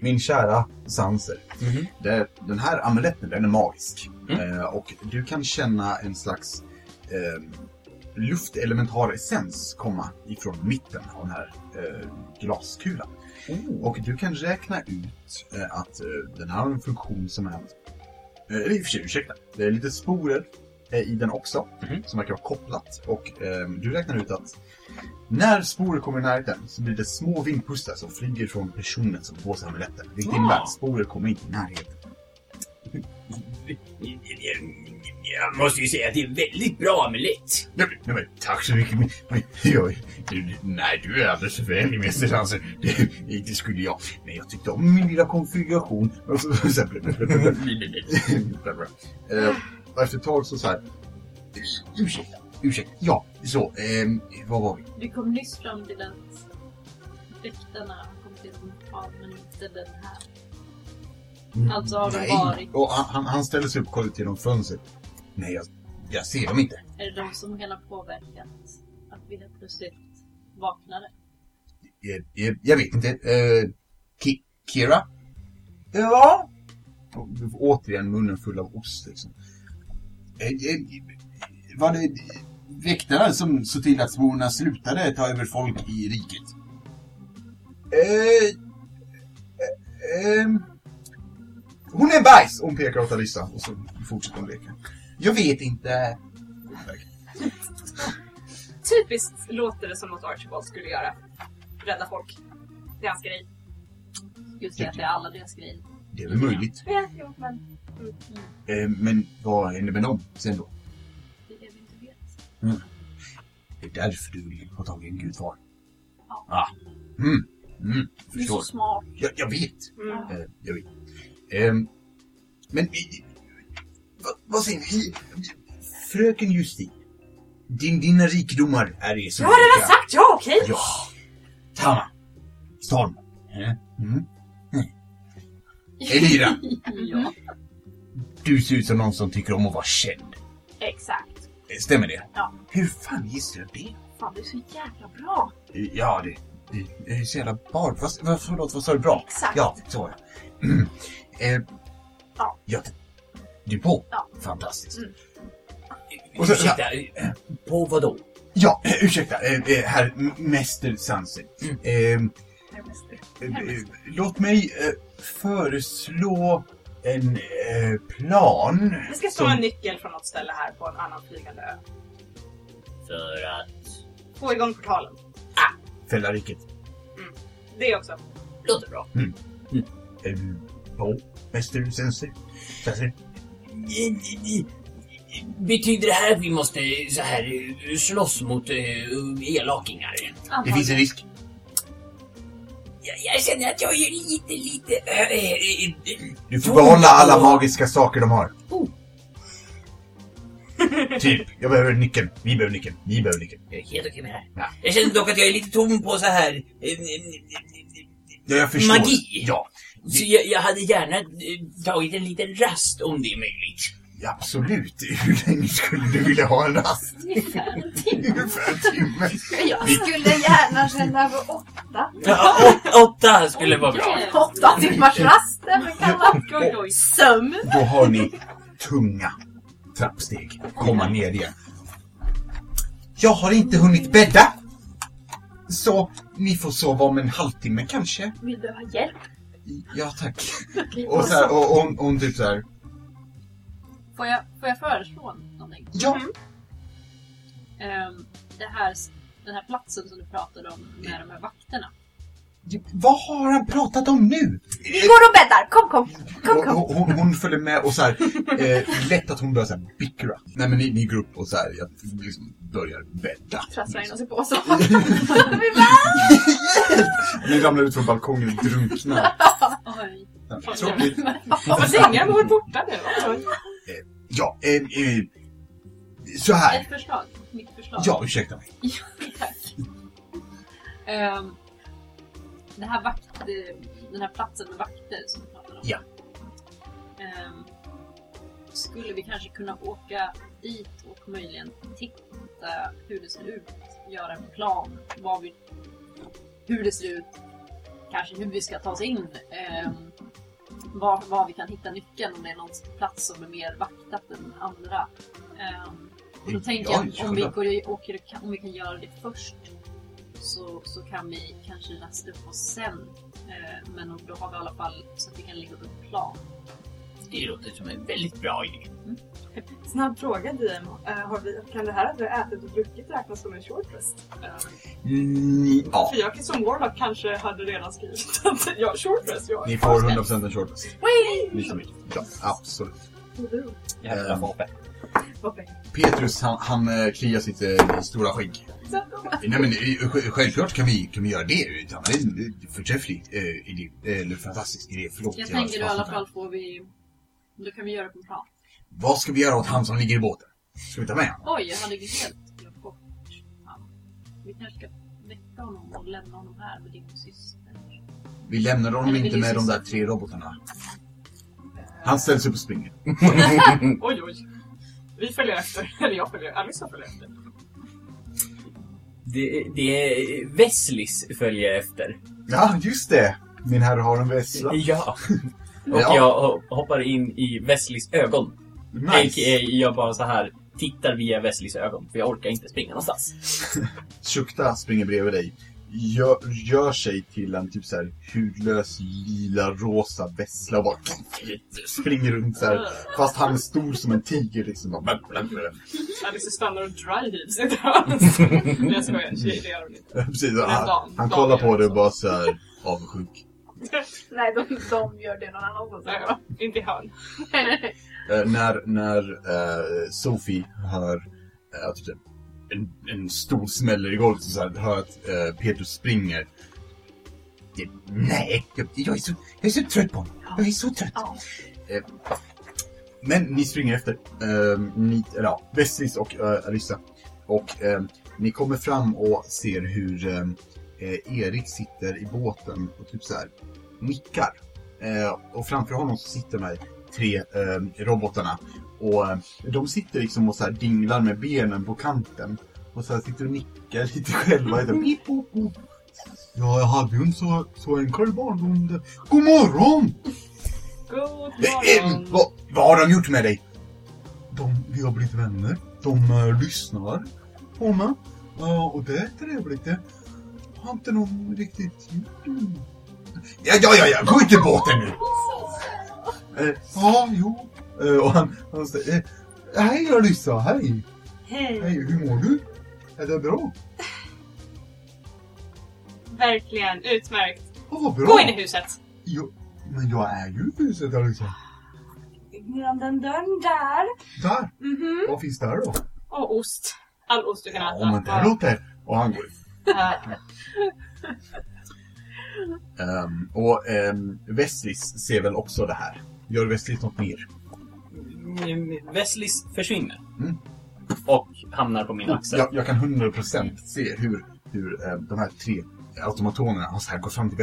min kära Sanser,
Mhm.
det, den här amuletten den är magisk.
Mm.
Eh, och du kan känna en slags eh, luftelementar essens komma ifrån mitten av den här eh, glaskulan. Och du kan räkna ut eh, att eh, den här har en funktion som är. Eh, i och för sig, ursäkta. Det är lite sporer eh, i den också,
Mhm.
som verkar vara kopplat. Och eh, du räknar ut att när sporer kommer i närheten så blir det små vindpustar som flyger från personen som sig amuletten. Vilket innebär att sporer kommer inte i närheten.
Jag måste ju säga att det är en väldigt bra amulett.
Nej, men- nej, men, tack så mycket. Men, men, jag, du, nej, du är alldeles för vänlig, Mäster Sanser. Det, det skulle jag. Men jag tyckte om min lilla konfiguration. Och så, så, så, och efter ett tag så så här. Ursäkta, ursäkta. Ja, så. ehm, vad var vi?
Vi kom nyss fram till att väktarna kom till portal men inte den här. Alltså har de
Nej.
varit...
Och han, han, han ställer sig upp och kollar ut genom fönstret. Nej, jag, jag ser dem inte.
Är det de som ha påverkat att vi helt plötsligt vaknade?
Jag, jag, jag vet inte. Eh, Ki, Kira? Ja? Och återigen munnen full av ost liksom. Eh, eh, var det väktarna som såg till att svorna slutade ta över folk i riket? Eh, eh, ehm, hon är en bajs! Hon pekar åt Alissa och så fortsätter hon leka. Jag vet inte.
Typiskt låter det som något Archibald skulle göra. Rädda folk. Det är hans grej.
Just det, att det är alla deras grejer.
Det är väl möjligt.
Ja, jo, men...
Eh, men vad händer med dem sen då?
Vet.
Det är därför du vill ha tag i en gudfar.
Ja.
Ah. Mm. Mm.
Du är så smart.
Jag, jag vet.
Mm.
Eh, jag vet. Ehm, men i, vad, vad säger ni? Fröken Justin. din, dina rikedomar är det som
Jag har redan sagt ja, okej?
Ja. Tama. Storm. Eh, Mm. Elira,
Ja.
du ser ut som någon som tycker om att vara känd.
Exakt.
Stämmer det?
Ja.
Hur fan gissar du det?
Fan, du är så jävla bra.
Ja, det, det, det är så jävla bard. Vad, vad, förlåt, vad sa du? Bra?
Exakt.
Ja, så var. Mm. Eh,
Ja.
ja. Du på?
Ja.
Fantastiskt.
Mm.
Och så-
Ursäkta, eh, på vad då?
Ja, eh, ursäkta, eh, eh, herr M- Mäster Sansen.
Mm.
Eh, låt mig eh, föreslå en eh, plan.
Det ska stå
som-
en nyckel från något ställe här på en annan flygande ö.
För att...
Få igång portalen.
Fälla riket.
Det också.
Låter bra.
Eh, på Mäster Sansen. Sansen.
Betyder det här att vi måste så här eh, slåss mot uh, elakingar?
Det finns en risk.
Jag, jag känner att jag är lite, lite... eh, eh, eh,
Du får behålla alla magiska saker de har.
Oh.
typ, jag behöver nyckeln. Vi behöver nyckeln. Ni behöver nyckeln.
Jag är helt okej med det här.
Ja.
Jag känner dock att jag är lite tom på så här... eh, eh,
Ja, jag förstår.
Magi.
Ja,
Så jag, jag hade gärna eh, tagit en liten rast om det är möjligt.
Ja, absolut. Hur länge skulle du vilja ha en rast?
Ungefär en timme.
Ungefär en timme.
Jag skulle gärna känna över åtta.
Ja, åt, åtta skulle vara bra.
Åtta timmars rast kallat
Oj, oj.
sömn.
Då har ni tunga trappsteg. Komma ner igen. Jag har inte hunnit bädda. Så ni får sova om en halvtimme kanske.
Vill du ha hjälp?
Ja, tack. Och, så här, och, och, hon- hon typ så här.
Får jag, får jag föreslå någonting?
Ja,
Ehm, det här, den här platsen som du pratade om med de här vakterna.
vad har han pratat om nu?
Vi går och bäddar. Kom, kom. Kom, kom.
och, hon, hon följer med och så här, eh, lätt att hon börjar så här bickra. Nej men ni, ni går upp och så här, jag liksom börjar bädda.
Trasslar in oss i påsen.
Ni ramlar ut från balkongen och drunknar.
Oj.
Ja, Tråkigt.
Vad länge var borta nu?
Ja, eh, eh, så här.
Ett förslag. Mitt förslag.
Ja, ursäkta mig.
Ja, tack. Ehm, det här vakt, den här platsen med vakter som vi pratade om.
Ja.
Ehm, skulle vi kanske kunna åka dit och möjligen titta hur det ser ut, göra en plan, vad vi, hur det ser ut, kanske hur vi ska ta oss in, ehm, var, var vi kan hitta nyckeln, om det är någon plats som är mer vaktat än andra. Och då tänker
Ja,
jag om vi, går, åker, om vi kan göra det först så, så kan vi kanske rasta upp oss sen. Eh, men då har vi i alla fall så att vi kan lägga upp en plan.
Det låter som en väldigt bra idé.
Snabb fråga DM. Eh, har vi, kan det här att vi har ätit och druckit räknas som en short rest? Eh,
Ni, ja,
För jag som Warlock kanske hade redan skrivit att jag short rest. Jag.
ni får 100% en shortlist. Ni som vill. Ja, absolut.
Jävla
Ehm.
vapen.
Okej.
Petrus, han, han eh, kliar sitt eh, stora skägg. Nej men eh, sj- självklart kan vi, kan vi göra det. Utan det är en eh, förträfflig eh, idé. Eh, Eller fantastisk idé. Förlåt.
Jag
jag
tänker i alla fall får vi... Då kan vi göra på en plan.
Vad ska vi göra åt han som ligger i båten? Ska vi ta med honom?
Oj, jag hade ju helt glömt bort han. Vi kanske ska väcka honom och lämna honom här med din syster.
Vi lämnar honom
Eller
inte med de
sista-
där tre robotarna. Han ställs upp och springer.
Oj, oj. Vi följer efter. Eller jag följer. Alice följer efter.
Det, det är Wesleys följer efter.
Ja, just det! Min herre har en vässla.
Ja. Och
Ja.
jag ho- hoppar in i Wesleys ögon.
Nice.
A.k.a. jag bara så här tittar via Wesleys ögon. För jag orkar inte springa någonstans.
Shukta springer bredvid dig. Gör, gör sig till en typ så här hudlös lila rosa vessla och bara springer runt så här. Fast han är stor som en tiger liksom. Bara,
Alice stannar och dry heaves i ett hörn. Nej, jag skojar. Det gör hon inte.
Precis, han, han kollar på det och bara så här avundsjuk.
Nej, de, de gör det någon annanstans.
Nej, ja. Inte
nej.
Eh, när när eh, Sophie hör uh, typ, en, en stor smäller i golvet och så här, hör att uh, Petrus springer. Det, nej, jag, jag, är så, jag är så trött på honom. Jag är så trött.
Ja.
Eh, men ni springer efter. Uh, ni, eller ja, Vessis och uh, Alissa. och eh, ni kommer fram och ser hur eh, eh, Erik sitter i båten och typ så här nickar. Eh, och framför honom så sitter de här tre eh, robotarna. Och eh, de sitter liksom och så här dinglar med benen på kanten. Och så sitter och nickar lite själva. Ja, jag hade ju en så, så enkel barndom. det- God morgon!
God
Eh,
morgon!
vad, vad har de gjort med dig? De, vi har blivit vänner. De eh, lyssnar på mig. Ja, och det är trevligt. Det har inte någon riktigt gjort. Ja, ja, ja, ja, gå ut ur båten nu! Eh, ja, jo. Eh, och han, han säger, eh, hej Alyssa, hej.
Hej!
Hej, hur mår du? Är det bra?
Verkligen utmärkt.
Ja, vad bra.
Gå in i huset.
Jo, men jag är ju i huset Alyssa.
Genom den dörren där.
Där.
Mhm.
Vad finns där då?
Och ost. All ost du kan äta.
Ja, men det låter... Och han går ut.
Ja.
Ehm, och um, Westlis ser väl också det här. Gör Westlis något mer?
Wesleys försvinner.
Mm.
Och hamnar på min axel.
Jag, jag kan 100% se hur, hur eh, de här tre automatonerna har så här gått fram till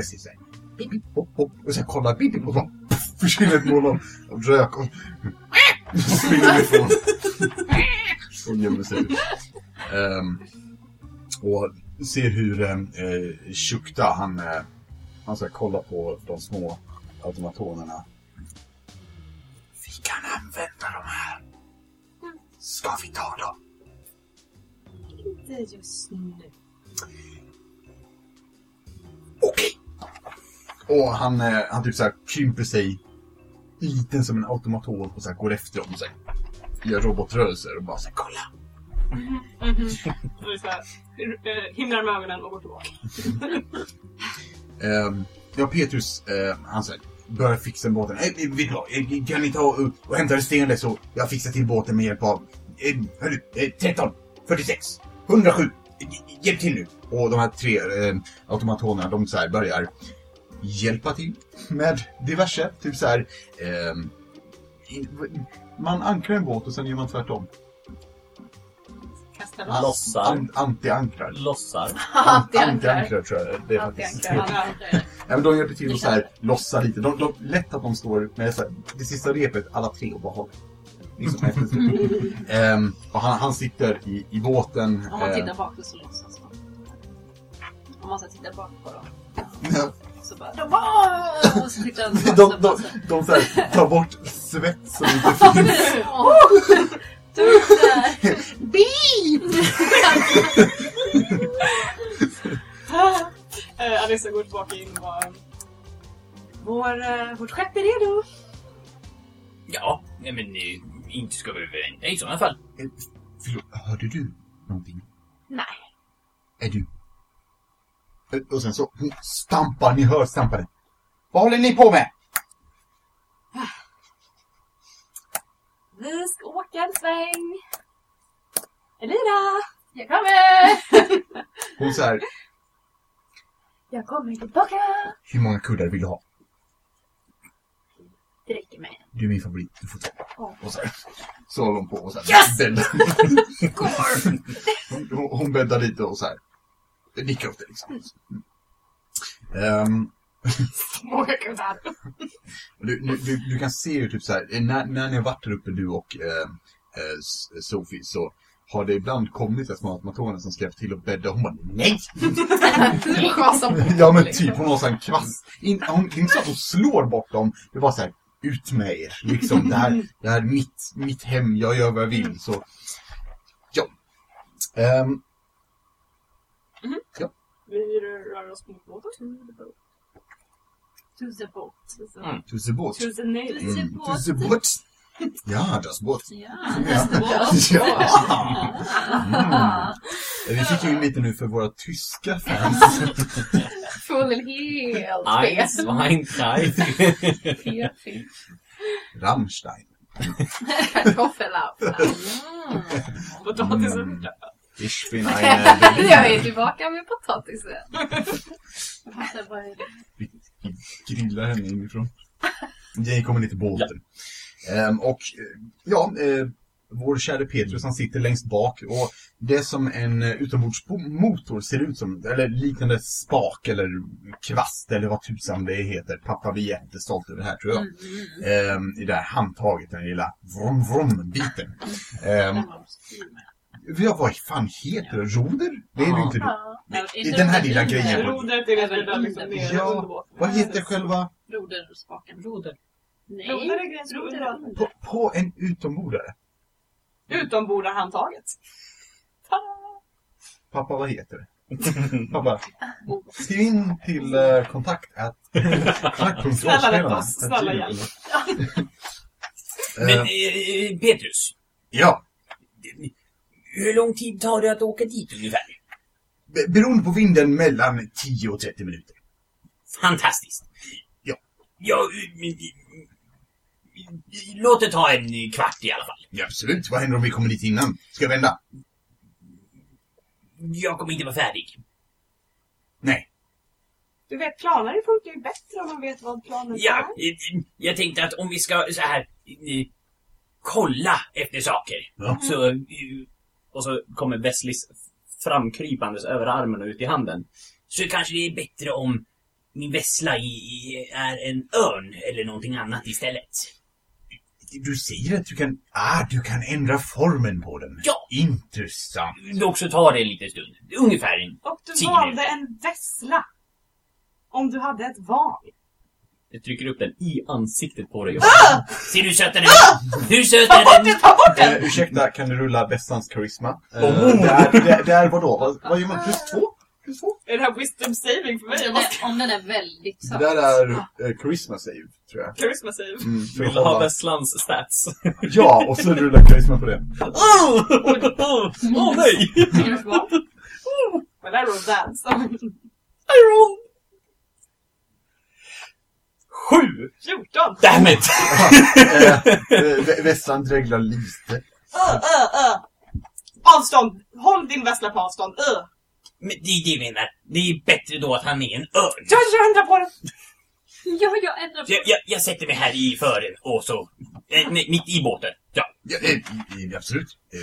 Bip, bip, hopp, hopp, och sen kollar bip, bip, och så försvinner ett moln av av rök och springer ifrån. och gömmer sig. Ehm, och ser hur eh, Shukta, han, eh, han ska kolla på de små automatonerna. Vi kan använda de här. Ska vi ta dem?
Inte just nu.
Okej. Och han, eh, han typ så här krymper sig liten som en automaton och så här går efter dem och så här, gör robotrörelser och bara så här, kolla.
Och så här, eh, himlar med ögonen och går tillbaka.
Ehm, ja, Petrus, eh, han säger, börjar fixa båten. Hey, vet du kan ni ta och, och hämta en stainless så jag fixar till båten med hjälp av eh, hörru, eh, 13, 46, 107. Hjälp till nu. Och de här tre eh, automatonerna, de så här börjar hjälpa till med diverse. Typ så här, Eh, man ankrar en båt och sen gör man tvärtom.
Kasta loss.
Lossar.
An- Anti-ankrar.
Lossar.
Anti-ankrar.
Tror jag det är faktiskt.
Ja,
men de hjälper till att så här, lossa lite. De, de, lätt att de står med så här, det sista repet, alla tre och bara håller. Liksom. Ehm, och han, han sitter i, i båten.
Om man tittar bakåt så låtsas man. Om man tittar bak på dem. Så bara... De bara och så tittar
de, de,
sig.
de så här, tar bort svett som inte finns.
Du där!
Eh, Alissa går tillbaka in och bara... Vår, eh, vårt skepp är redo.
Ja, nej men inte ska vi vänta i sådana fall.
Eh, Förlåt, hörde du någonting?
Nej.
Är du? Eh, Och sen så stampar, ni hör stamparen. Vad håller ni på med?
Vi ska åka en sväng. Elira!
Jag kommer!
Hon så här,
Jag kommer tillbaka!
hur många kuddar vill du ha?
Det räcker med
Du är min favorit, du får ta. Och så, här, så håller hon på och så här, bäddar. hon, hon bäddar lite och så här. Nickar upp det liksom. Ehm,
Många kuddar.
du, du, du, kan se ju typ så här, eh, när, när ni har varit där uppe du och eh, eh, Sofie så har det ibland kommit ett små automatoner som hjälpa till att bädda. Hon bara NEJ! Ja men typ, hon har så här en kvast. In, hon, det är inte så att hon slår bort dem. Det är bara så här, ut med er. Liksom, det här, det här är mitt, mitt hem, jag gör vad jag vill. Så, ja. Ehm,
Vi rör oss mot båten.
To the boat.
Mm.
to the boat.
To the nail.
Mm, to the boat. Ja, das boat.
Ja,
Ja.
just det.
Ja. Mm. Vi fick ju in lite nu för våra tyska fans.
Full helt
Eins, zwei, drei.
Fel.
Rammstein.
Kartoffelapp.
Potatisen.
Ich bin eine
Jag är tillbaka med potatisen.
Grillar henne inifrån. Jane kommer till båten. Ehm, och eh, ja, eh, vår kära Petrus han sitter längst bak och det som en eh, utombordsmotor ser ut som, eller liknande spak eller kvast eller vad tusan det heter. Pappa blir jättestolt över det här tror jag. Ehm, I det här handtaget, den lilla vrom vrom biten. Ehm, ja, vad fan heter det? Roder? Det är det inte.
Ja.
Den här lilla grejen.
Rodret är där liksom ner
Ja, vad heter själva?
Roderspaken.
Roder.
Nej.
Roder är vattnet.
På, på en utombordare?
Utombordarhandtaget.
Pappa, vad heter det? Pappa, skriv in till uh, kontakt at
Snälla rätta oss, snälla hjälp.
Men
Eh,
eh, Petrus,
ja,
hur lång tid tar det att åka dit ungefär?
be- beroende på vinden mellan 10 och 30 minuter.
Fantastiskt.
Ja.
Ja, men, eh, låt det ta en kvart i alla fall.
Ja, absolut. Vad händer om vi kommer dit innan? Ska jag vända?
Jag kommer inte vara färdig.
Nej.
Du vet, planer funkar ju bättre om man vet vad planen
Ja,
är.
eh, jag tänkte att om vi ska så här eh, kolla efter saker.
Ja.
Så, eh,
Och så kommer Wesleys framkrypandes över armen och ut i handen.
så kanske det är bättre om min vessla i, i, är en örn eller någonting annat istället.
Du säger att du kan... Ah, du kan ändra formen på den.
Ja.
Intressant.
Dock så tar det en liten stund. Ungefär en
Och du
Tio
valde
minuter.
en vessla. Om du hade ett val.
Jag trycker upp den i ansiktet på dig.
Ah!
Ser du söt den är? Hur söt är den?
Ta bort den!
Eh, ursäkta, kan du rulla västans karisma? Eh,
Oh.
det, är, det, det är vadå? Vad, vad gör man? Plus två? Plus två?
Är det här wisdom saving för
Om
mig?
Den,
måste
om den är väldigt
Det
söt.
där är eh, charisma save, tror jag.
charisma save.
Mm,
Vill du ha Vesslans stats?
Ja, och så rullar karisma på det.
Åh oh, oh, nej!
Minus vad?
Men där roll dance.
Iron! Sju!
14!
Damn it!
Eh, Vä- Vässan dreglar lite.
Ö, ö, ö. Avstånd! Håll din vessla på avstånd. Ö.
Men det är det jag menar. Det är bättre då att han är en örn.
Jag, jag ändrar på det!
Ja, jag ändrar
Så jag, jag, jag sätter mig här i fören och så... Eh, nej, mitt i båten. Ja.
Ja, eh, eh, absolut. Eh,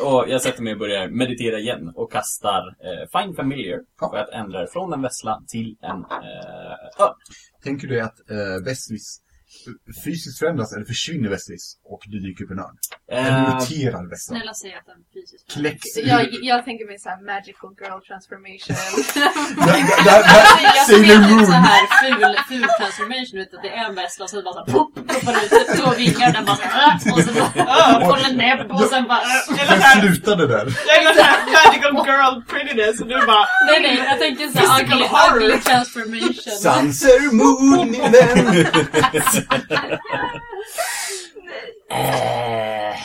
Och jag sätter mig och börjar meditera igen och kastar eh, Find Familiar. För att ändra från en vessla till en eh, ö.
tänker du att eh, Westlis fysiskt förändras eller försvinner Westlis och du dyker upp en örn? Eller
Eh,
muterar Westlan?
Snälla säg att den fysiskt
Kläck...
Så jag, jag tänker mig såhär magical girl transformation.
Sailor
ser en så
Moon!
här ful, ful transformation ut att det är en väska och så bara såhär pop, poppar ut två vingar den bara såhär och så bara den näbb och sen bara
här,
slutade där.
jag gillar såhär magical girl prettiness och du bara...
Nej nej, jag tänker såhär ugly, ugly transformation.
Sanser Moon, min vän!
Eh.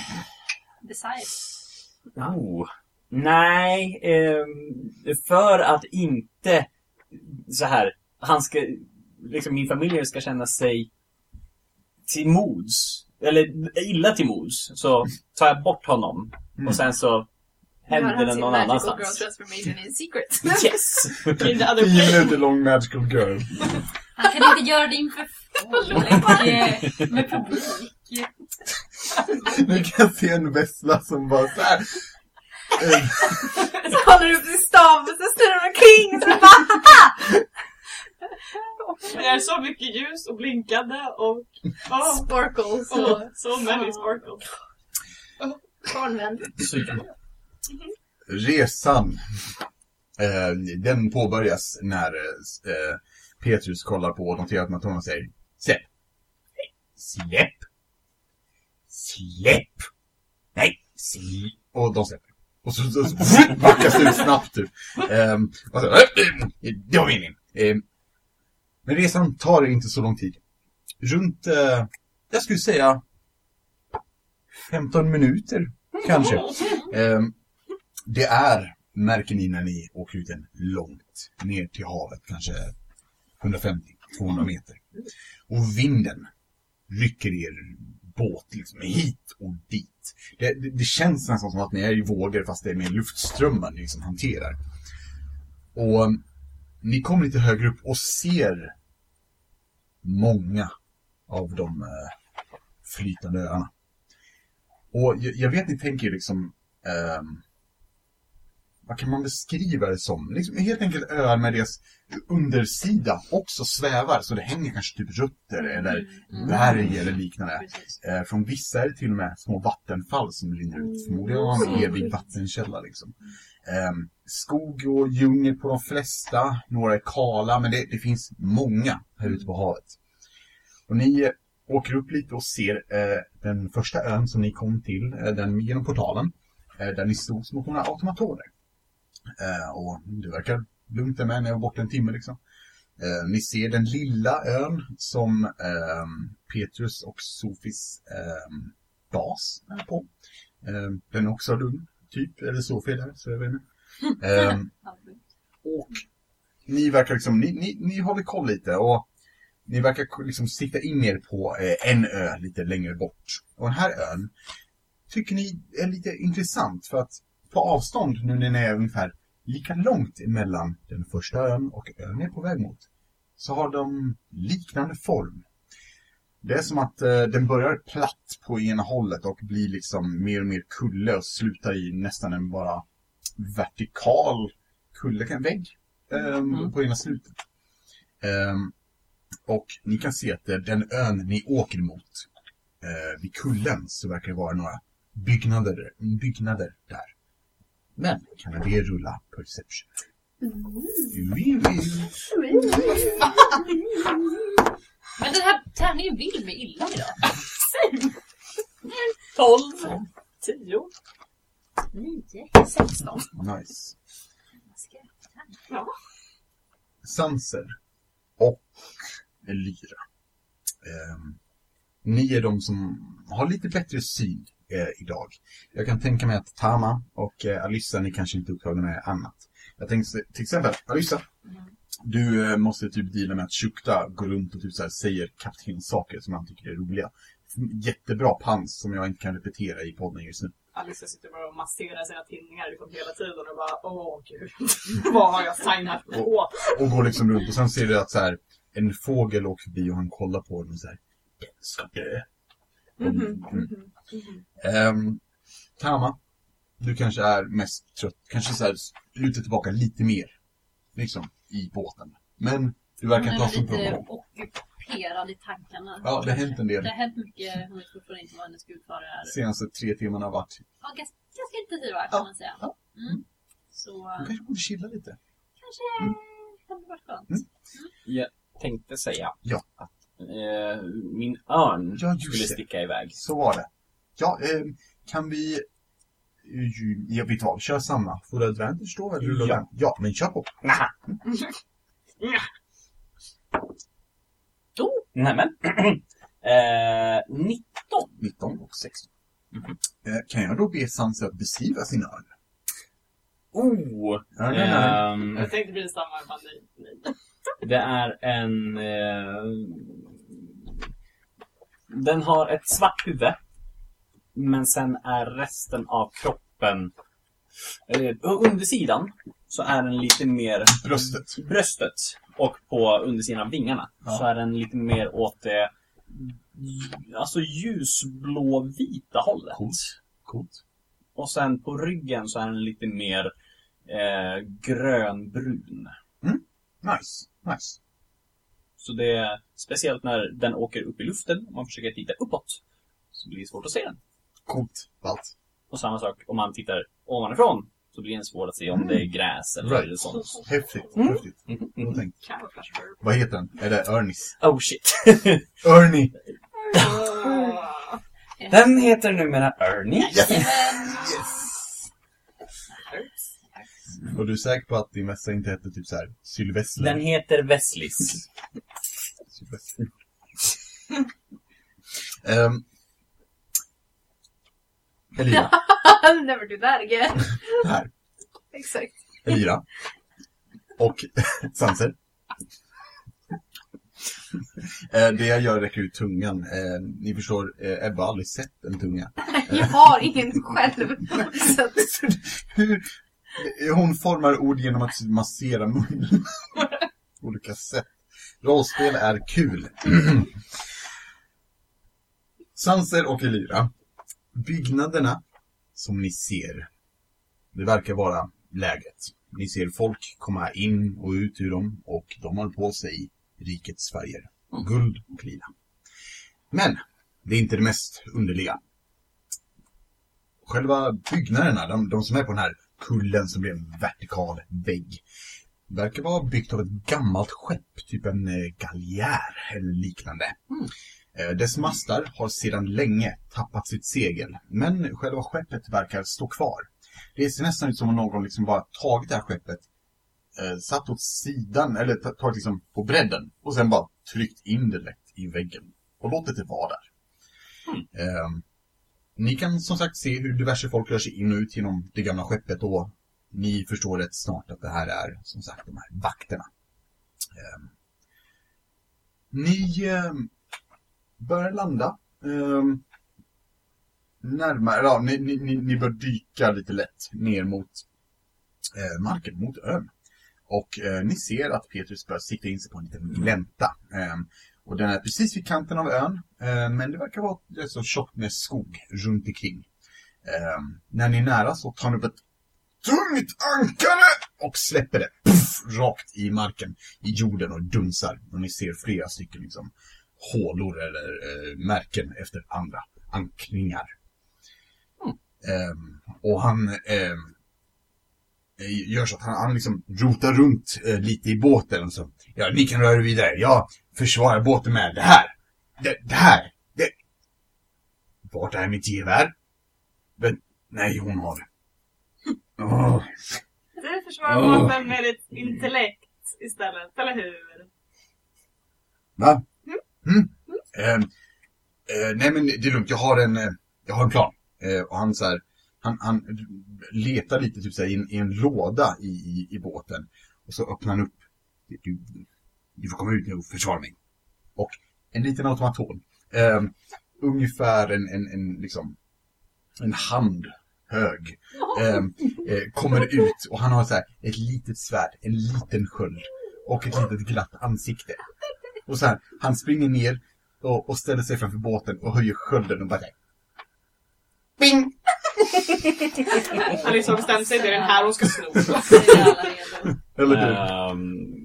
Oh. Nej, ehm, för att inte så här, han ska, liksom min familj ska känna sig till mods, eller illa till mods, så tar jag bort honom och sen så händer det någon
magical girl
annanstans.
transformation in secret.
Yes!
In the other
10
place.
minuter lång magical girl.
Han kan inte göra det inför med publik.
Nu kan jag se en vessla som bara såhär...
Så håller du upp din stav och så snurrar du omkring och så bara
Det är så mycket ljus och blinkande och... Oh,
sparkles
oh,
och
so many sparkles.
barnvän.
Så,
Resan. Eh, den påbörjas när eh, Petrus kollar på och noterar att Matona säger Släpp. Släpp. Släpp. Nej, släpp. Och de släpper. Och så, så, så backas det ut snabbt typ. Um, och så, det var meningen. Eh, men resan tar inte så lång tid. Runt, eh, jag skulle säga 15 minuter kanske. Ehm, det är, märker ni när ni åker ut en långt ner till havet, kanske 150-200 meter. Och vinden rycker er båt liksom hit och dit. Det, det, det känns nästan som att ni är i vågor fast det är mer luftströmmar ni liksom hanterar. Och um, ni kommer lite högre upp och ser många av de eh, flytande öarna. Och jag, jag vet ni tänker liksom... ehm, vad kan man beskriva det som? Liksom, helt enkelt öar med deras undersida också svävar. Så det hänger kanske typ rötter eller berg eller liknande. Eh, från vissa är det till och med små vattenfall som rinner ut. Förmodligen har en evig vattenkälla liksom. Ehm, skog och djungel på de flesta. Några är kala, men det, det finns många här ute på havet. Och ni eh, åker upp lite och ser eh, den första ön som ni kom till, eh, den genom portalen. Eh, där ni stod som några automatoner. Eh, och det verkar lugnt där med, ni var borta en timme liksom. Eh, ni ser den lilla ön som ehm, Petrus och Sofis ehm, bas är på. Ehm, den är också lugn, typ. Eller Sofie är där, så jag vet inte. Ehm, och ni verkar liksom, ni, ni, ni håller koll lite och ni verkar liksom sikta in er på eh, en ö lite längre bort. Och den här ön tycker ni är lite intressant för att på avstånd, nu när ni är ungefär lika långt emellan den första ön och ön är på väg mot, så har de liknande form. Det är som att eh, den börjar platt på ena hållet och blir liksom mer och mer kulle och slutar i nästan en bara vertikal kulle, kan- vägg ehm, på ena slutet. Ehm, och ni kan se att eh, den ön ni åker mot, eh, vid kullen, så verkar det vara några byggnader, byggnader där. Men kan det rulla perception? Vi vill.
Men den här tärningen vill mig illa idag.
12, 10,
9.
16.
Nice. Sanser och Elyra. Ehm, ni är de som har lite bättre syn eh, idag. Jag kan tänka mig att Tama och eh, Alyssa, ni kanske inte är upptagna med annat. Jag tänkte till exempel, Alyssa. Du eh, måste typ deala med att Shukta går runt och typ så här, säger kaptenssaker som han tycker är roliga. Jättebra pans som jag inte kan repetera i podden just nu.
Alice sitter bara och masserar sina tinningar liksom hela tiden och bara åh gud, vad har jag signat på?
Och går liksom runt och sen ser du att så här, en fågel åker förbi och han kollar på den och här, den ska dö.
Mhm,
Mm. Ehm, Tama, du kanske är mest trött, kanske så här lutar tillbaka lite mer, liksom, i båten. Men du verkar inte ha
Hon
så
är lite ockuperad i tankarna.
Ja, det har hänt en del.
Det har hänt mycket. Hon vet fortfarande inte vad hennes gudfar är.
Senaste tre timmarna har varit,
Ja, ganska, ganska intensiva kan
Ja,
man säga.
ja.
Mm. Så
du kanske borde chilla lite.
kanske hade varit skönt.
Mm.
Jag tänkte säga
Ja.
att eh, min örn
Ja,
skulle
det.
sticka iväg.
Så var det. Ja, ehm, kan vi... Ja, vi tar, kör samma. Får du advantage då? Eller rullar
Ja.
den? Ja, men kör på.
Naha. Oh, nämen. eh, 19.
19 och 16. Eh, kan jag då be Sansa att beskriva sin örn?
Oh!
Ja, den är-
ehm,
Jag tänkte bli samma, men nej, nej.
Det är en... Eh, den har ett svart huvud. Men sen är resten av kroppen... Eh, undersidan så är den lite mer
Bröstet.
bröstet och på undersidan av vingarna
Ja.
så är den lite mer åt det alltså ljusblå-vita hållet.
Coolt. Coolt.
Och sen på ryggen så är den lite mer eh, grönbrun.
Nice. Nice.
Så det är speciellt när den åker upp i luften och man försöker titta uppåt. Så blir det svårt att se den.
Coolt. Ballt.
Och samma sak om man tittar ovanifrån så blir det svårt att se om det är gräs eller
Right.
sånt.
Häftigt.
Mm.
Häftigt.
Camouflage verb.
vad heter den? Är det Örnis?
Oh shit.
Ernie!
Den heter numera Ernie.
Yes.
yes!
Och du är säker på att din vässa inte heter typ så här Sylvester?
Den heter Wesleys.
Sylvester. um, Elira.
I'll never do that again.
Här.
Exakt.
Elira. Och Sanser. Eh, det jag gör räcker ut tungan. Eh, ni förstår, eh, Ebba har aldrig sett en tunga.
Jag har ingen själv. Så
Hur, hon formar ord genom att massera munnen. Olika sätt. Rollspel är kul. Sanser och Elira. byggnaderna som ni ser, det verkar vara läget. Ni ser folk komma in och ut ur dem och de har på sig rikets färger. Guld och lila. Men det är inte det mest underliga. Själva byggnaderna, de, de som är på den här kullen som blir en vertikal vägg, verkar vara byggt av ett gammalt skepp, typ en eh, galjär eller liknande. Eh, Dess mastar har sedan länge tappat sitt segel, men själva skeppet verkar stå kvar. Det ser nästan ut som om någon liksom bara tagit det här skeppet, eh, satt åt sidan, eller ta- tagit liksom på bredden, och sen bara tryckt in det lätt i väggen och låtit det vara där. Eh, ni kan som sagt se hur diverse folk rör sig in och ut genom det gamla skeppet och ni förstår rätt snart att det här är som sagt de här vakterna. Eh, ni eh, börjar landa. Eh, närmare, ja, ni, ni, ni, ni bör dyka lite lätt ner mot eh, marken, mot ön. Och eh, ni ser att Petrus börjar sikta in sig på en liten glänta. Eh, och den är precis vid kanten av ön, eh, men det verkar vara rätt så tjockt med skog runt omkring. Eh, när ni är nära så tar ni upp ett tungt ankare och släpper det puff, rakt i marken, i jorden och dunsar. Och ni ser flera stycken liksom, hålor eller eh, märken efter andra ankringar. Ehm, och han eh, gör så att han, han liksom rotar runt eh, lite i båten och så. Ja, ni kan röra er vidare. Jag försvarar båten med det här. Det, det här. Det. Vart är mitt gevär? Men, nej, hon har det. Åh.
Du försvarar
Åh.
båten med ditt intellekt istället, eller hur?
Va? Mm. Ehm, eh, nej men det är lugnt, jag har en, eh, jag har en plan. Eh, och han så här, han, han letar lite typ så här, i, en, i en låda i, i, i båten. Och så öppnar han upp. Du, du får komma ut nu och försvara mig. Och en liten automaton. Ehm, ungefär en, en, en, liksom, en hand hög. ehm, eh, kommer ut och han har så här, ett litet svärd, en liten sköld och ett litet glatt ansikte. Och så här, han springer ner och, och ställer sig framför båten och höjer skölden och bara här, Bing!
Han liksom bestämt sig, det är den här hon ska sno.
Eller?
Um,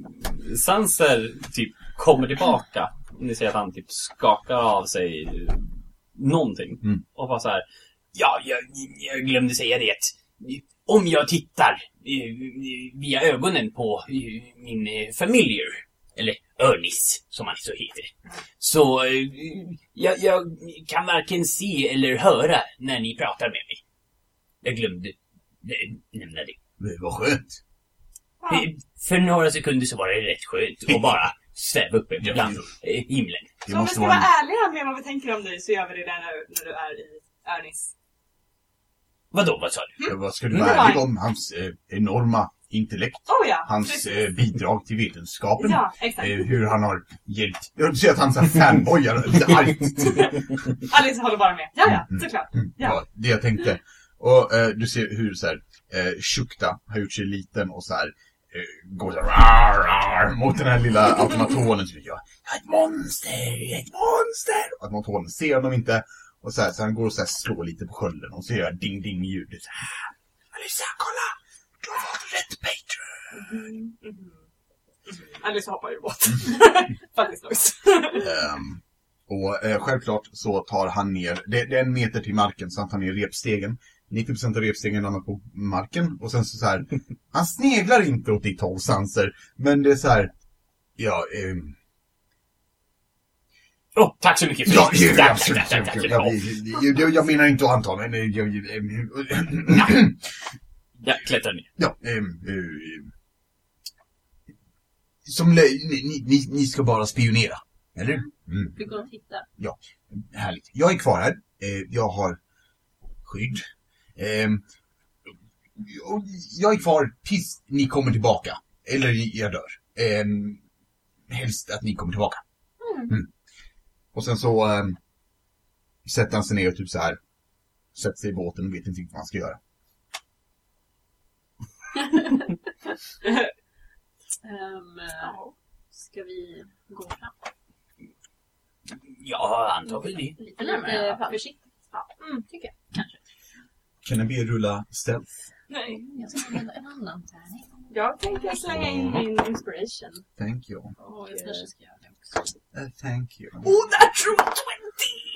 Sanser typ kommer tillbaka. Ni ser att han typ skakar av sig någonting.
Mm.
Och bara så här.
Ja, jag, jag glömde säga det. Om jag tittar eh, via ögonen på eh, min eh, familiar, eller Örnis som han så heter, så jag, jag kan varken se eller höra när ni pratar med mig. Jag glömde nämna det.
Det var skönt.
Eh, För några sekunder så var det rätt skönt att bara sväva uppe
Ja.
bland himlen.
Så om vi ska
vara en...
ärliga med vad vi tänker om dig så gör vi det där när, när du är i Örnis.
Vadå, vad sa du?
Ja, Vad ska du
Mm.
vara ärlig om? Hans eh, enorma intellekt.
Oh ja,
Hans eh, bidrag till vetenskapen.
Ja, exakt.
Eh, hur han har hjälpt... Jag ser att han så fanboyar lite argt.
Alice håller bara med. Ja, ja,
Mm.
såklart.
Mm,
Ja.
ja, det jag tänkte. Och eh, du ser hur så här, eh, Shukta har gjort sig liten och så här går så här, rar, rar, mot den här lilla automatonen. Så jag, jag är ett monster, jag är ett monster! Och Automatonen ser honom inte. Och så, här, så han går och så här slår lite på skölden och så gör jag ding ding ljudet. Så här, Alissa, kolla! Du har fått rätt patron!
Alice hoppar ur båten. Faktiskt nice.
Ehm, och eh, självklart så tar han ner, det, det är en meter till marken så han tar ner repstegen. 90% av repstegen landar på marken och sen så, så här, han sneglar inte åt ditt håll Sanser, men det är så här, ja, ehm,
Åh, tack så mycket för
ja,
det.
ja,
Tack,
absolut,
tack, tack, tack,
absolut,
tack.
ja, jag, jag, jag menar inte att anta, men eh, jag, jag,
Jag klättrar ner.
ja, ehm, eh, som, ni, ni- ni, ni ska bara spionera, eller? Mm.
Vi går och tittar.
Härligt. Jag är kvar här. Eh, jag har skydd. Eh, och jag är kvar tills ni kommer tillbaka. Eller jag dör. Eh, helst att ni kommer tillbaka. Mm. Och sen så eh, sätter han sig ner och typ så här sätter sig i båten och vet inte riktigt vad han ska göra.
Um, ska vi gå fram?
Ja, antar väl det.
Lite närmare. Lite försiktigt. Ja. Mm, tycker jag.
Kan jag be er rulla stealth?
Nej.
Jag ska använda en annan tärning.
Jag tänker slänga in min inspiration.
Thank you.
Åh, jag kanske ska göra det också.
Uh, thank you.
Oh, natural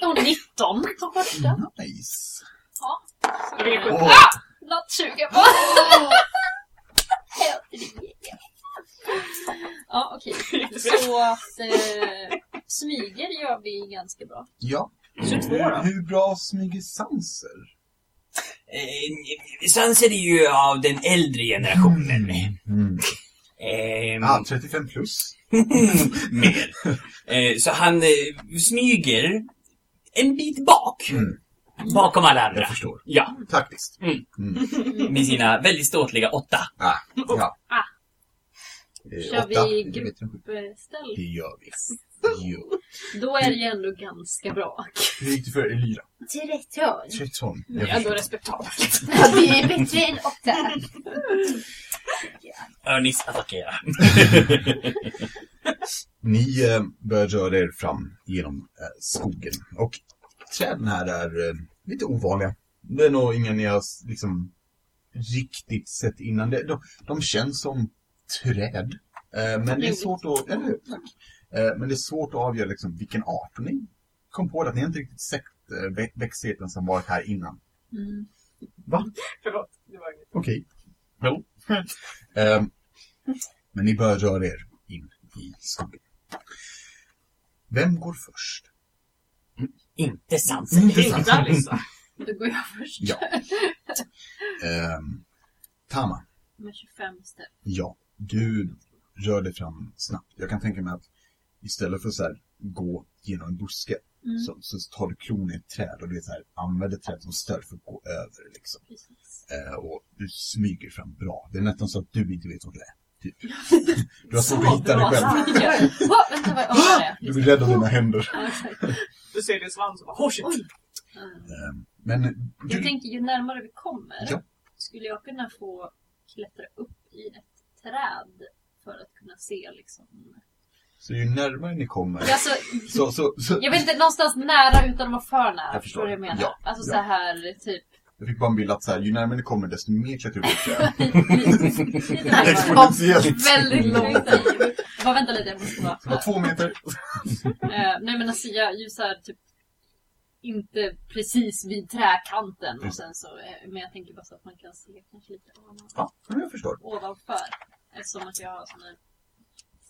20!
Och 19 på första.
Nice.
Så det är
Åh,
Natt 20 på. Ja, okej. Så att eh, smyger gör vi ganska bra.
ja.
22
Hur,
då.
hur bra smyger Sanser?
Eh, Sanser är ju av den äldre generationen.
Mm.
Ehm,
Ah, 35 plus.
mer. Eh, så han eh, smyger en bit bak.
Mm.
Bakom alla andra.
Jag förstår.
Ja,
Taktiskt.
Mm.
Mm.
med sina väldigt ståtliga åtta.
Ah, ja.
Ah.
Eh,
Kör
åtta,
vi gruppställ?
Det gör vi. Jo.
Då är det ju ändå ganska bra.
Hur gick det för Elira?
13.
13.
Det
Jag
är ändå respektabelt.
Ja, det är bättre än 8.
Örnis attackera.
Ni eh, börjar röra er fram genom eh, skogen. Och träden här är eh, lite ovanliga. Det är nog inga ni har liksom riktigt sett innan. Det, de, de känns som träd. Eh, men det är svårt att... Eller hur? Tack. Eh, men det är svårt att avgöra liksom, vilken art. Och ni kom på det att ni inte riktigt sett eh, vä- växtligheten som varit här innan.
Mm.
Va?
Förlåt, det var inget.
Okej. Jo. Ehm, men ni börjar röra er in i skogen. Vem går först?
Inte Sanser.
Inte Alissa.
Då går jag först.
Ja. Ehm, Tama,
Med 25 ställ.
ja. Du rör dig fram snabbt. Jag kan tänka mig att istället för att så här, gå genom en buske
Mm.
så, så tar du klon i ett träd och det är så här, använder trädet som stöd för att gå över liksom. Eh, och du smyger fram bra. Det är nästan så att du inte vet vad det är. Typ. Du har svårt att hitta dig själv.
det?
Du blir rädd av dina händer.
Du ser din svans och bara oh shit.
Mm.
Men
Jag tänker ju närmare vi kommer
Ja.
skulle jag kunna få klättra upp i ett träd för att kunna se liksom...
så ju närmare ni kommer
Alltså,
så, så, så
jag vet inte, någonstans nära utan att vara för nära.
Jag
förstår vad jag menar?
Ja,
Alltså
ja.
så här typ...
Jag fick bara en bild att så här, ju närmare ni kommer desto mer klättrar du upp. Exponentiellt.
Väldigt långt dit. Bara vänta lite, jag måste bara...
Det var två meter.
Eh, nej men alltså jag ju så här, typ inte precis vid träkanten och
Just.
sen så, eh, men jag tänker bara så att man kan se kanske lite ovan,
Ja, jag förstår.
ovanför. Eftersom att jag har sån här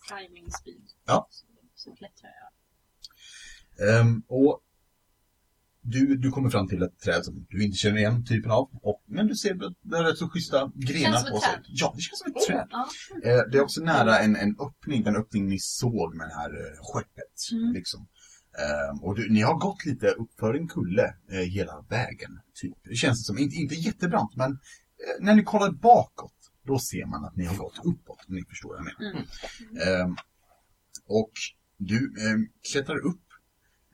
climbing speed.
Ja.
Så, så klättrar jag.
Ehm, och du, du kommer fram till ett träd som du inte känner igen typen av. Och, men du ser att det är rätt så schyssta grenar på sig.
träd.
Ja, det känns som ett träd.
Ja.
Eh, det är också nära en, en öppning, den öppning ni såg med det här eh, skeppet.
Mm.
Liksom. Ehm, och du, ni har gått lite uppför en kulle eh, hela vägen. Typ. Det känns som, inte, inte jättebrant, men eh, när ni kollar bakåt, då ser man att ni har gått uppåt, om ni förstår vad jag menar.
Mm.
Ehm, och du ehm, klättrar upp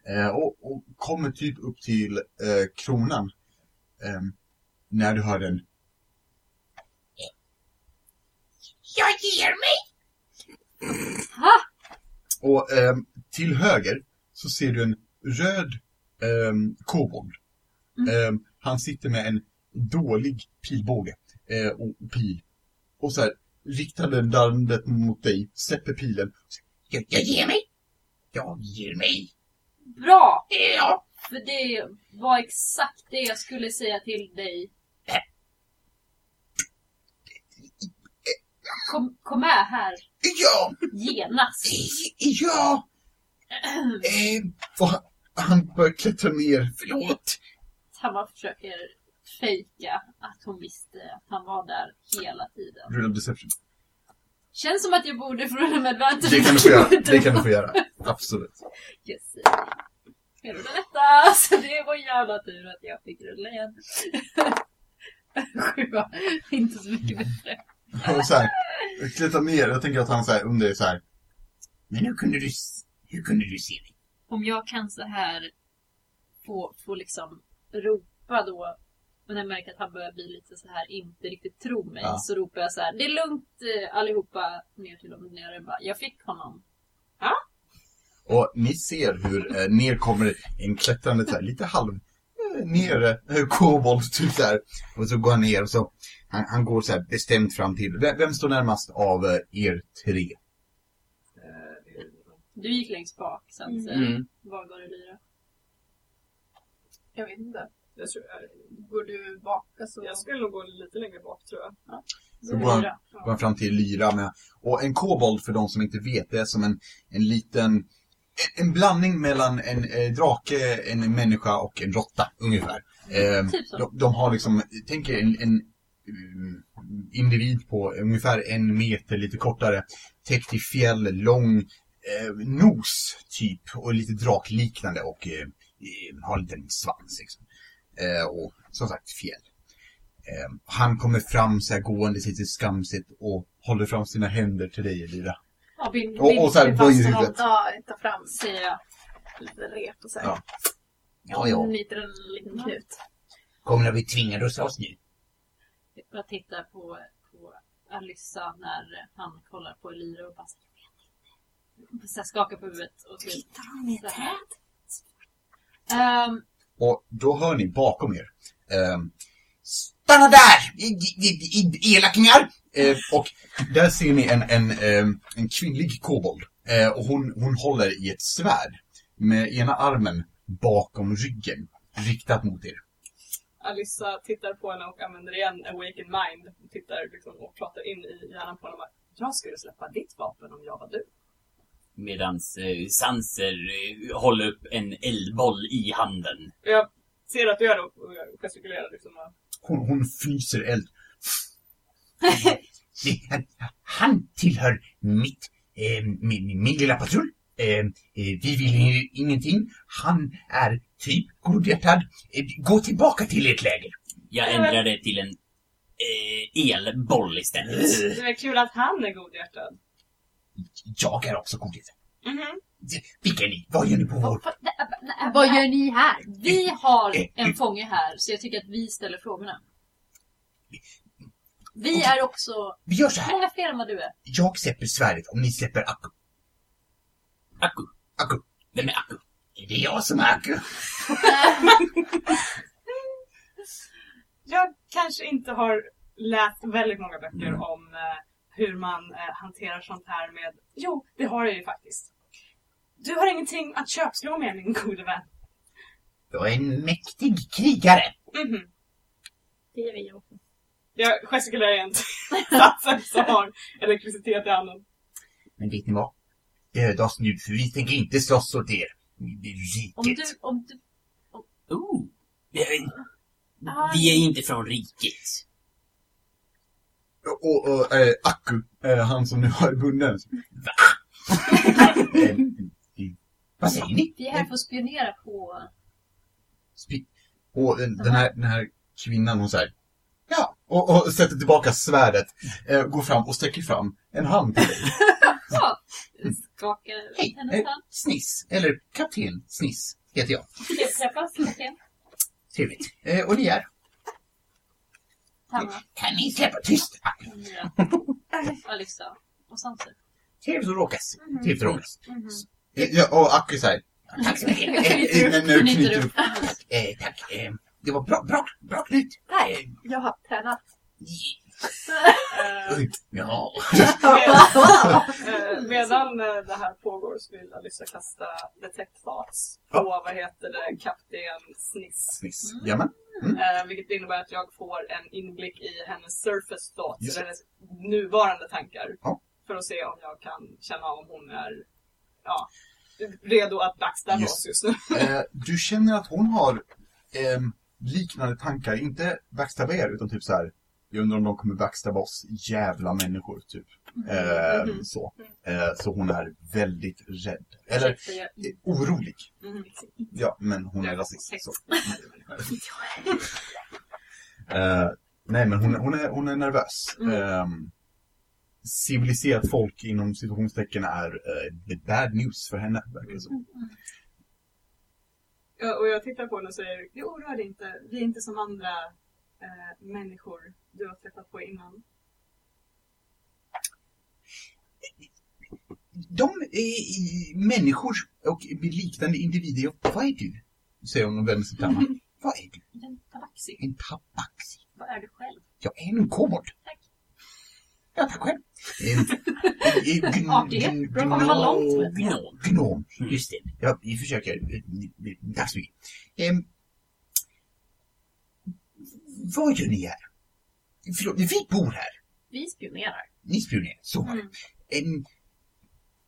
eh, och, och kommer typ upp till eh, kronan. ehm, när du hör en
Jag ger mig!
Ha!
Och ehm, till höger så ser du en röd um, kobold. Ehm, han sitter med en dålig pilbåge eh, och pil. Och så här, riktar den landet mot dig, släpper pilen.
Jag, jag ger mig! Jag ger mig!
Bra!
Ja!
För det var exakt det jag skulle säga till dig. Kom, kom med här
Ja!
genast.
Ja! Eh, han börjar klättra ner. Förlåt.
Tamma försöker fejka att hon visste att han var där hela tiden.
Rulla deception.
Känns som att jag borde få rulla med advantage.
Det kan du få göra. Det kan du få göra. Absolut.
Yes. Jag rullade detta, så det var jävla tur att jag fick rulla igen. Sjua, inte så mycket bättre.
Och så här, klättra ner. Jag tänker att han så här under så här.
Men hur kunde du, hur kunde du se mig?
Om jag kan så här få, få liksom ropa då men jag märker att han börjar bli lite så här inte riktigt tro mig
Ja.
så ropar jag så här Det är lugnt eh, allihopa ner till dem nere bara Jag fick honom.
Och ni ser hur eh, ner kommer en klättrande så här, lite halv eh, ner eh, kobold typ så här. Och så går han ner och så, han, han går så här bestämt fram till, vem, vem står närmast av eh, er tre?
Du gick längst bak, så att,
Mm.
Mm.
var går du Lyra?
Jag vet inte.
Jag, tror, jag,
Går du bak? Alltså,
jag skulle nog gå lite längre bak tror jag.
Så går han,
Lyra.
går han fram till Lyra med, och en kobold för de som inte vet, det är som en, en liten, en, en blandning mellan en eh, drake, en människa och en råtta ungefär. Eh,
Typ så.
de, de har liksom, tänk er en, en mm, individ på ungefär en meter, lite kortare, täckt i fjäll, lång eh, nos typ och lite drakliknande och eh, eh, har en liten svans liksom. Eh, och som sagt fjäll. Eh, han kommer fram så här gående lite skamset och håller fram sina händer till dig Elira.
Ja, bind,
Och, och så här böjer
fast honom,
huvudet.
Ja, ta fram
Säger jag.
lite rep och så här.
Ja. Ja, ja.
Knyter en liten knut.
Kommer att bli tvingade att slåss nu?
Jag tittar på, på Alyssa när han kollar på Lyra och bara så, här skakar på huvudet. Och
Tittar han i ett träd?
Ehm,
och då hör ni bakom er. ehm, Stanna där! I- i- i- Elakingar! Eh, och där ser ni en, en, ehm, en kvinnlig kobold. Eh, och hon, hon håller i ett svärd. Med ena armen bakom ryggen. Riktat mot er.
Alissa tittar på henne och använder igen Awaken Mind. Tittar liksom och pratar in i hjärnan på henne och bara, Jag skulle släppa ditt vapen om jag var du.
Medans eh, Sanser eh, håller upp en eldboll i handen.
Jag ser att du gör det och jag gestikulerar liksom.
Hon, hon fryser eld. Det- han- Han tillhör mitt, eh, min, min lilla patrull. Eh, eh, vi vill ju ingenting. Han är typ godhjärtad. Eh, gå tillbaka till ert läger.
Jag ändrar det till en eh, elboll istället.
Det är kul att han är godhjärtad.
Jag är också godhjärtad.
Mhm.
Vilka är ni? Vad gör ni på vår...
Vad gör ni här?
vi har en fånge här, så jag tycker att vi ställer frågorna. Vi är också
Vi gör så här.
många fler än vad du är.
Jag släpper svärdet om ni släpper Akku.
Akku.
Akku.
Vem är Akku?
Det är jag som är Akku.
Jag kanske inte har läst väldigt många böcker om eh, hur man eh, hanterar sånt här med... Jo, det har jag ju faktiskt. Du har ingenting att köpslå med min gode vän.
Jag är en mäktig krigare.
Mhm.
Det är vi också.
Jag gestikulerar igen satsen som har elektricitet i handen.
Men vet ni vad? Döda oss nu, för vi tänker inte slåss åt er. Riket.
Om du, om du,
Oh. Eh,
Ah.
Vi är inte från riket.
Och, och äh, Akku, äh, han som nu har bunden.
Va?
Eh, Vad säger ni?
vi är här för att spionera på...
Spi- och eh, den här, den här kvinnan hon säger Ja, och, och sätter tillbaka svärdet, eh, går fram och sträcker fram en hand till dig.
Ja, skakar
Hej,
hennes
eh,
hand.
Sniss, eller kapten Sniss heter jag.
Träffas, okej.
Trevligt. Eh, och ni är?
Hanna,
Kan ni släppa tyst? Ah,
Mira, Alyssa och Sanser.
Trevligt att råkas. Trevligt att råkas.
Mhm.
Ja, och Akku säger Tack så mycket. Eh, Nu
Knyter
knyter
upp.
Eh, tack. Eh, det var bra, bra, bra knyt.
Nej,
Eh,
jag har tränat.
Ja.
medan det här pågår så vill Alyssa kasta Detect Thoughts på, vad heter det, kapten Sniss.
Sniss. Jajamän.
Eh, vilket innebär att jag får en inblick i hennes surface thoughts,
Just
eller hennes nuvarande tankar.
Ja.
För att se om jag kan känna om hon är ja, redo att backstabba oss just nu.
Eh, du känner att hon har ehm, liknande tankar, inte backstabba er, utan typ så här. Jag undrar om de kommer backstabba oss jävla människor, typ. Ehm,
Mhm.
Så. Eh, så hon är väldigt rädd. Eller eh, orolig.
Mhm.
Ja, men hon är rasist. Så. Eh, nej, men hon, hon, är, hon är nervös. Ehm, civiliserat folk inom situationstecken är eh, bad news för henne, verkar det som.
Ja, och jag tittar på henne och säger, jag oroar dig inte. Vi är inte som andra eh, människor du har träffat på innan.
De är människor och liknande individer. Vad är du? Säger hon och vänder sig till Anna. Vad är du?
En tabaxi.
En tabaxi?
Vad är du själv?
Jag är en kobold.
Tack.
Ja, tack själv. En, en, en, gn-
Artighet.
gn-
Bra att vara långt.
Gnom.
Gnom, just det. Ja, vi försöker. Tack så mycket. Ehm, vad gör ni här? Förlåt, vi bor här.
Vi spionerar.
Ni spionerar, så var det.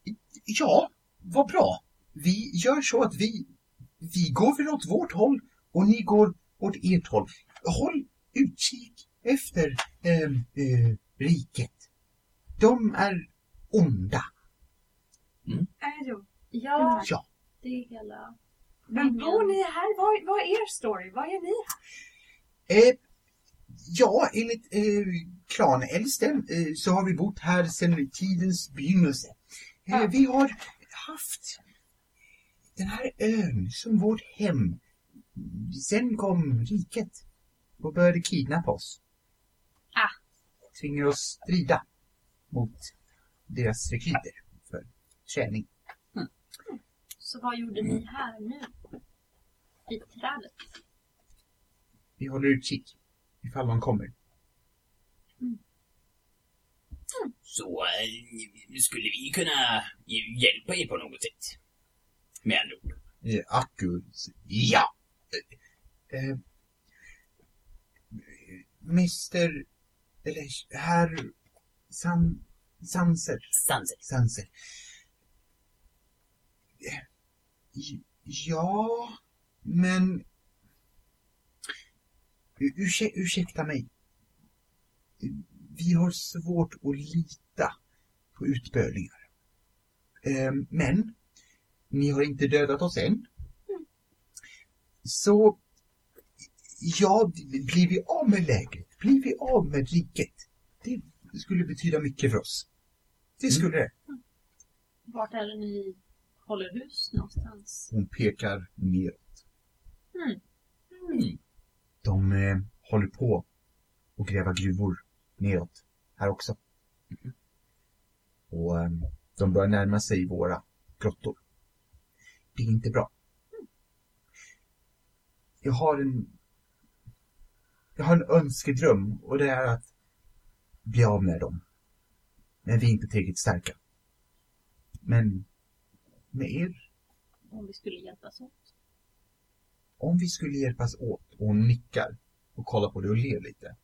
Mm.
Ja, vad bra. Vi gör så att vi, vi går väl åt vårt håll och ni går åt ert håll. Håll utkik efter ehm, eh, riket. De är onda.
Är du?
Ja,
Ja.
det är hela...
Men bor ni här? Vad, vad är er story? Vad gör ni här?
Eh, ja, enligt eh, klanäldsten eh, så har vi bott här sedan tidens begynnelse. Eh,
Ja.
Vi har haft den här ön som vårt hem. Sen kom riket och började kidnappa oss.
Ah.
Tvingar oss strida mot deras rekryter för träning.
Så vad gjorde ni här nu? I trädet?
Vi håller utkik ifall de kommer.
Så eh, skulle vi kunna hjälpa er på något sätt? Med andra ord.
Eh, Akku, ja. Eh, eh, Mr, eller herr San, Sanser,
Sanser.
Sanser. Ja, men... Ursäk, ursäkta mig. Vi har svårt att lita på utbölingar. Eh, men ni har inte dödat oss än. Så, ja, blir vi av med lägret, blir vi av med riket, det skulle betyda mycket för oss. Det skulle det.
Vart är det ni håller hus någonstans?
Hon pekar neråt.
Mm.
Mm. De eh, håller på att gräva gruvor neråt här också. Och eh, de börjar närma sig våra grottor. Det är inte bra. Jag har en jag har en önskedröm och det är att bli av med dem. Men vi är inte tillräckligt starka. Men med er
Om vi skulle hjälpas åt?
om vi skulle hjälpas åt och hon nickar och kollar på det och ler lite.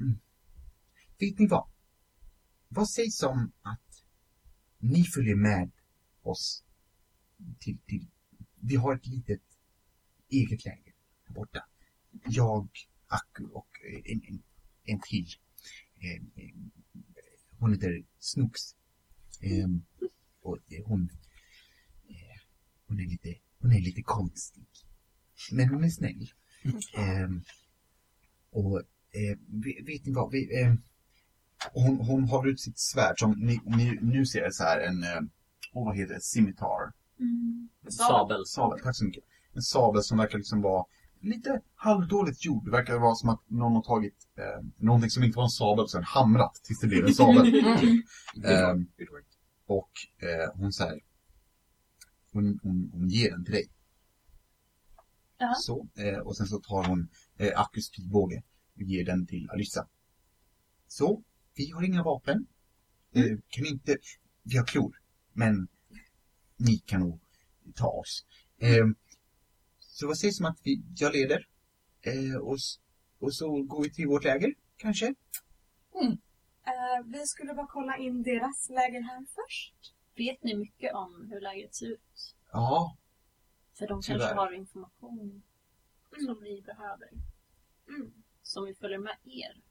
Mm. Vet ni vad? Vad sägs om att ni följer med oss till, till vi har ett litet eget läger här borta. Jag, Akku och en, en, en till. Eh, eh, Hon heter Snooks. Eh, och hon, eh, hon är lite hon är lite konstig. Men hon är snäll. Ehm, och eh, vet, ni vad? Vi, hon, hon har ut sitt svärd som ni, ni nu ser det så här en, eh, oh, vad heter det, scimitar.
Mm.
Sabel.
Sabel, tack så mycket. En sabel som verkar liksom vara lite halvdåligt gjord. Det verkar vara som att någon har tagit eh, någonting som inte var en sabel och sen hamrat tills det blev en sabel. Ehm, och eh, hon säger hon, hon, hon ger den till dig.
Ja.
Så, eh, och sen så tar hon eh, Akkus pilbåge och ger den till Alyssa. Så, vi har inga vapen. Eh, kan inte, vi har klor, men ni kan nog ta oss. Eh, så vad sägs om att vi, jag leder eh, och, och så går vi till vårt läger, kanske?
Eh, vi skulle bara kolla in deras läger här först.
Vet ni mycket om hur läget ser ut?
Ja,
För de
Tyvärr.
kanske har information som vi behöver.
Mm.
Som vi följer med er.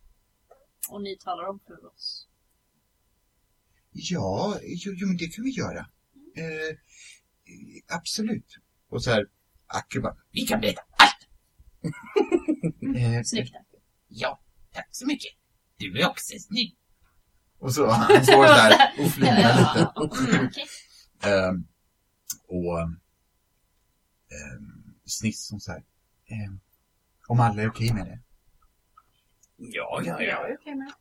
Och ni talar om för oss.
Ja, jo, jo men det kan vi göra. Eh, absolut. Och så här, Acke bara,
Vi kan berätta allt.
eh,
Snyggt Aki.
Ja, tack så mycket. Du är också snygg.
Och så han står där och flinar lite.
Mm.
Ehm, och um, Sniss som så här, ehm, om alla är okej med det.
Ja, ja,
Jag
ja.
är okej med.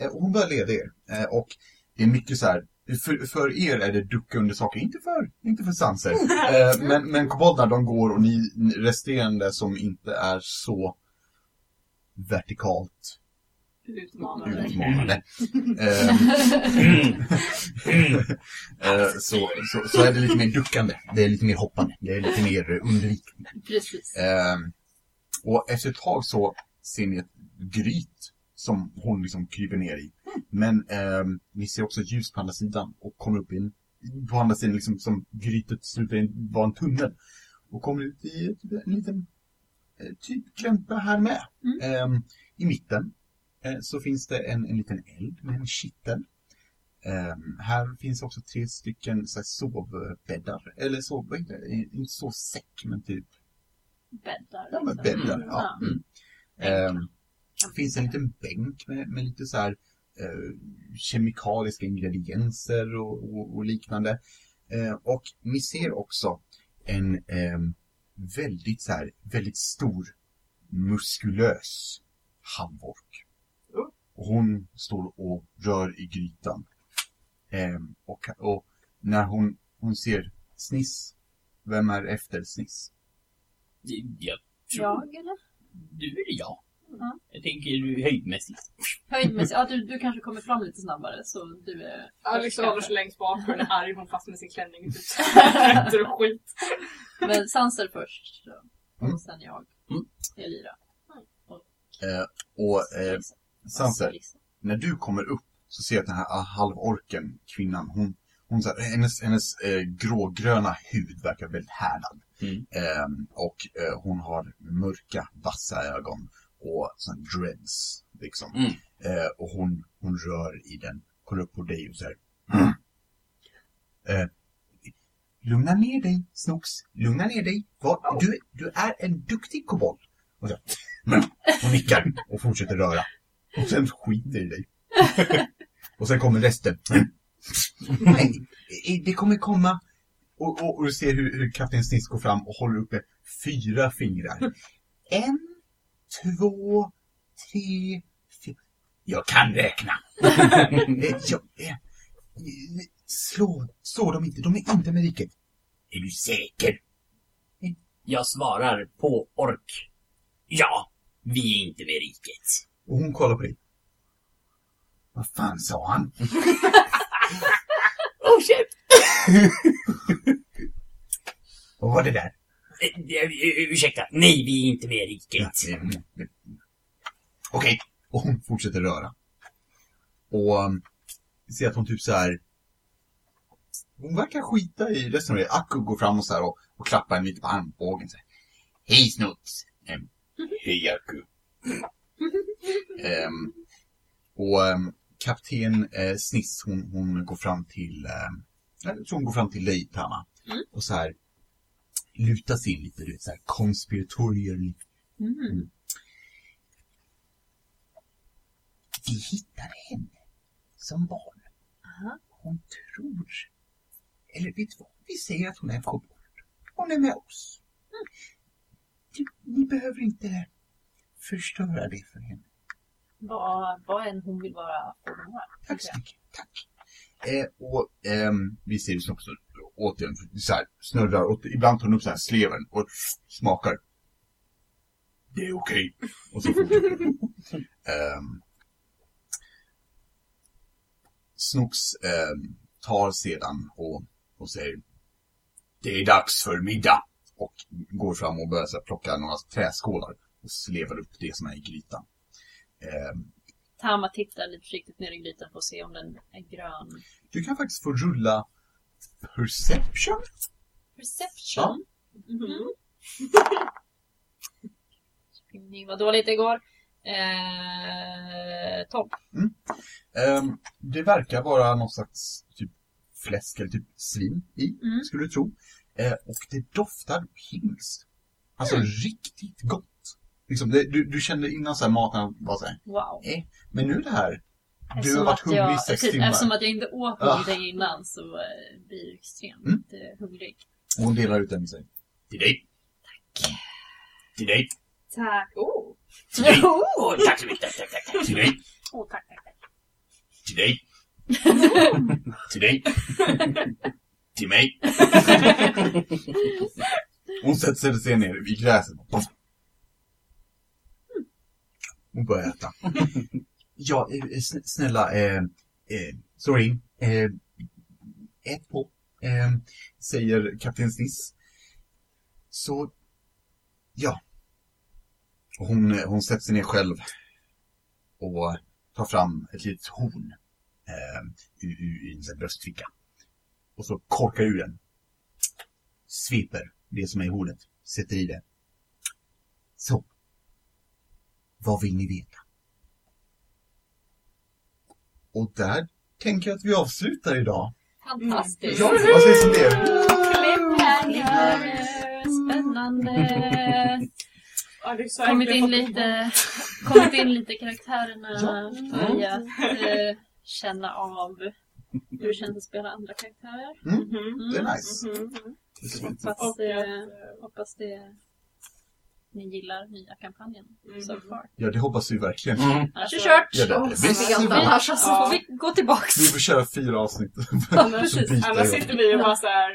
Eh, hon börjar leda er. Eh, och det är mycket så här för, för er är det ducka under saker, inte för, inte för Sanser. eh, men, men koboldarna de går och ni resterande som inte är så vertikalt
Utmanande.
utmanande. Eh, så, så, så är det lite mer duckande, det är lite mer hoppande, det är lite mer undvikande.
Precis.
Eh, och efter ett tag så ser ni ett gryt som hon liksom kryper ner i. Men eh, ni ser också ljus på andra sidan och kommer upp i en, på andra sidan liksom som grytet slutar i en, tunnel. Och kommer ut i en liten eh, typ klämpa här med. Eh, I mitten eh, så finns det en, en liten eld med en kittel. Eh, här finns också tre stycken så här, sovbäddar, eller sov, vad heter det? Inte sovsäck men typ
Bäddar.
Ja, men
liksom.
bäddar.
Mm,
Ja. Det finns en liten bänk med, med lite så här eh, kemikaliska ingredienser och, och, och liknande. Eh, och ni ser också en ehm, väldigt så här, väldigt stor muskulös halvork. Och hon står och rör i grytan. Ehm, och, och när hon, hon ser Sniss, vem är efter Sniss?
Jag tror
Jag eller?
du eller jag.
Ja.
Jag tänker höjdmässigt.
Höjdmässigt. Ja, du, du kanske kommer fram lite snabbare så du är...
Alice håller
kanske.
sig längst bak och är arg hon fast med sin klänning. Typ. Och skit.
Men Sanser först. Så.
Mm.
Och sen jag.
Mm.
Elira.
Eh, och eh. Sanser, när du kommer upp så ser jag att den här halvorken, kvinnan, hon, hon så här, hennes, hennes eh, grågröna hud verkar väldigt härdad.
Mm.
Ehm, och eh, hon har mörka, vassa ögon och sån dreads. Liksom.
Mm.
Eh, och hon, hon rör i den, kollar upp på dig och säger mm. eh, Lugna ner dig, Snox. Lugna ner dig. Vad- Du, du är en duktig kobold. Och så, mm. Hon nickar och fortsätter röra. Och sen skiter i dig. och sen kommer resten. Nej, det kommer komma. Och, och, och du ser hur, hur kapten Sniss går fram och håller uppe fyra fingrar. En, två, tre, fyra. Jag kan räkna. Jag, eh, slå, slå dem inte. De är inte med riket. Är du säker?
Jag svarar på ork. Ja, vi är inte med riket.
Och hon kollar på dig. Vad fan sa han?
Oh shit!
Vad var det där?
Eh, eh, ursäkta, nej vi är inte med riket.
Ja, mm, mm. Okej, och hon fortsätter röra. Och um, vi ser att hon typ så här. Hon verkar skita i resten av det. Akku går fram och så här och, och klappar en lite på armbågen. Så här. Hej Snuts! Ehm, Hej Akku! Ehm, och um, kapten eh, Sniss, hon, hon går fram till, um, jag tror hon går fram till Tama.
Mm.
Och så här lutar sig in lite, du vet så här conspiratorial
Mm.
Vi hittade henne som barn.
Aha.
Hon tror, eller vet du vad, vi säger att hon är kobold. Hon är med oss. Du, ni behöver inte förstöra det för henne.
Vad, vad än hon vill vara vara.
Tack så mycket. Tack. Eh, och ehm, vi ser också återigen så här, snurrar och ibland tar hon upp så här sleven och smakar. Det är okej. Och så fortsätter. Ehm, Snooks ehm, tar sedan och, och säger Det är dags för middag. Och går fram och börjar så här, plocka några träskålar och slevar upp det som är i grytan. Ehm,
Tama tittar lite försiktigt ner i grytan för att se om den är grön.
Du kan faktiskt få rulla Perception.
Perception. Mhm. Ni var dåligt igår. Eh, 12.
Ehm, det verkar vara någon slags typ fläsk eller typ svin i,
Mm.
skulle du tro. Eh, och det doftar himskt. Alltså
Mm.
riktigt gott. Liksom, det, du, du kände innan så här maten var så här,
Wow.
eh. Men nu det här, du har varit
att
hungrig i sex timmar.
Eftersom att jag inte åt
Ah.
någonting innan så blir jag extremt
Mm.
hungrig.
Och hon delar ut den med sig. Till dig.
Tack.
Till dig.
Tack. Oh.
Till dig. Åh, tack så mycket, tack, tack, tack.
Till dig.
Åh, tack, tack, tack.
Till dig. Till dig. Till mig. Hon sätter sig ner i gräset. Hon börjar äta. Ja, eh, eh, snälla, eh, eh, sorry. Eh, ät på, eh, säger kapten Sniss. Så, ja. Hon, eh, hon sätter sig ner själv och tar fram ett litet horn eh, ur, ur, en bröstficka. Och så korkar ur den. Sveper det som är i hornet. Sätter i det. Så. Vad vill ni veta? Och där tänker jag att vi avslutar idag.
Fantastiskt.
Ja, vad sägs om det?
Cliffhanger. Spännande.
Ja,
Kommit in lite, kommit in lite karaktärerna.
Ja.
Börjat eh, känna av hur det känns att spela andra karaktärer.
Mhm.
Det är nice.
Mhm.
Hoppas,
Och
det,
att,
hoppas det ni gillar nya kampanjen so far.
Ja, det hoppas vi verkligen.
Mm.
Annars
kört!
Ja, det- det- visst.
annars
Så
alltså.
får vi gå tillbaks.
Vi får köra fyra avsnitt.
Annars, annars sitter vi och bara så här.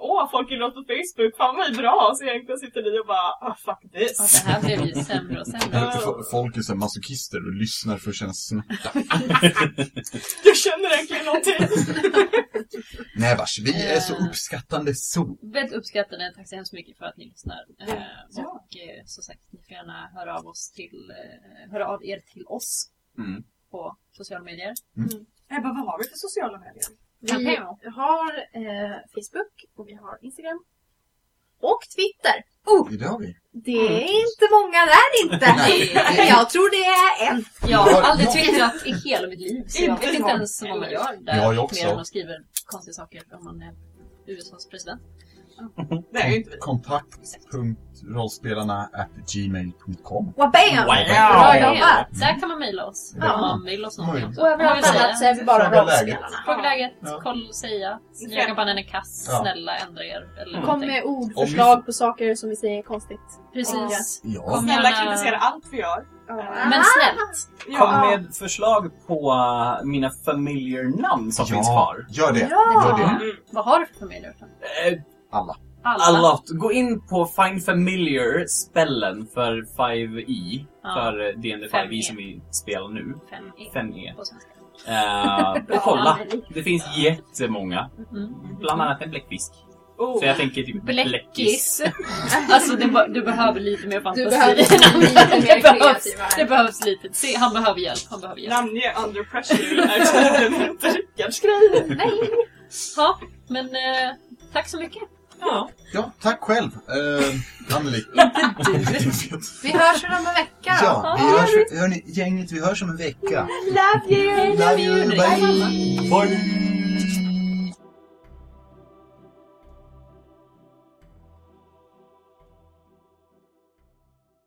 Åh, folk gillar oss på Facebook, fan vad bra! Så egentligen sitter ni och bara, ah fuck this.
det här blev ju sämre och sämre.
Folk är så här masochister och lyssnar för att känna smärta.
Jag känner egentligen någonting.
Nej vars, vi är så
Eh.
uppskattande så.
Väldigt uppskattande. Tack så hemskt mycket för att ni lyssnar. Eh,
Ja.
och eh, som sagt, ni får gärna höra av, oss till, eh, höra av er till oss
Mm.
på sociala medier.
Ebba, vad har vi för sociala medier?
Vi har eh, Facebook och vi har Instagram. Och Twitter.
Det har vi.
Det är inte många där inte.
Nej.
Jag tror det är en.
Jag har
Ja,
aldrig twittrat i hela mitt liv. Så jag
Inte
vet inte ens vad man gör där.
Jag också.
Mer än att skriva konstiga saker om man är USAs president.
Det är ju inte vi.
Kontakt.rollspelarna at gmail.com!
Wow.
Bra jobbat!
Där kan man mejla oss
Ja.
om man vill oss någonting.
Och överallt annat så är vi bara
Fråga
rollspelarna.
Fråga läget,
Ja.
koll, säga. Kampanjen är kass,
Ja.
snälla ändra er. Eller
Kom
någonting.
med ord,
Om vi-
förslag på saker som vi säger är konstigt.
Precis.
Ja.
Kom
Snälla
gärna-
kritisera allt vi gör.
Men snällt.
Kom
Ja.
med förslag på uh, mina familiar namn som finns kvar.
gör det.
Ja.
Gör det.
Mm.
Vad har du för familjer?
Eh,
Alla.
Alla.
A lot. Gå in på Find Familiar spellen för 5e.
Ja.
För eh, D&D
5e.
5e som vi spelar nu.
5E
5e.
på svenska.
Uh, och kolla. Det finns jättemånga.
Mm.
Bland annat en bläckfisk.
Oh.
Så jag tänker typ bläckis.
Bläckis. alltså be- du behöver lite mer fantasi.
Du behöver lite mer
det, behövs, det behövs lite. Se, han behöver hjälp. Han behöver hjälp.
Namnge under pressure är tydligen inte Rickards grej.
Nej.
Ja, men eh, tack så mycket.
Ja.
Ja, tack själv. Uh, Anneli.
Vi hörs om en vecka.
Ja, vi hörs, hörni, gänget, vi hörs om en vecka.
Love you!
Love you, bye!
Bye.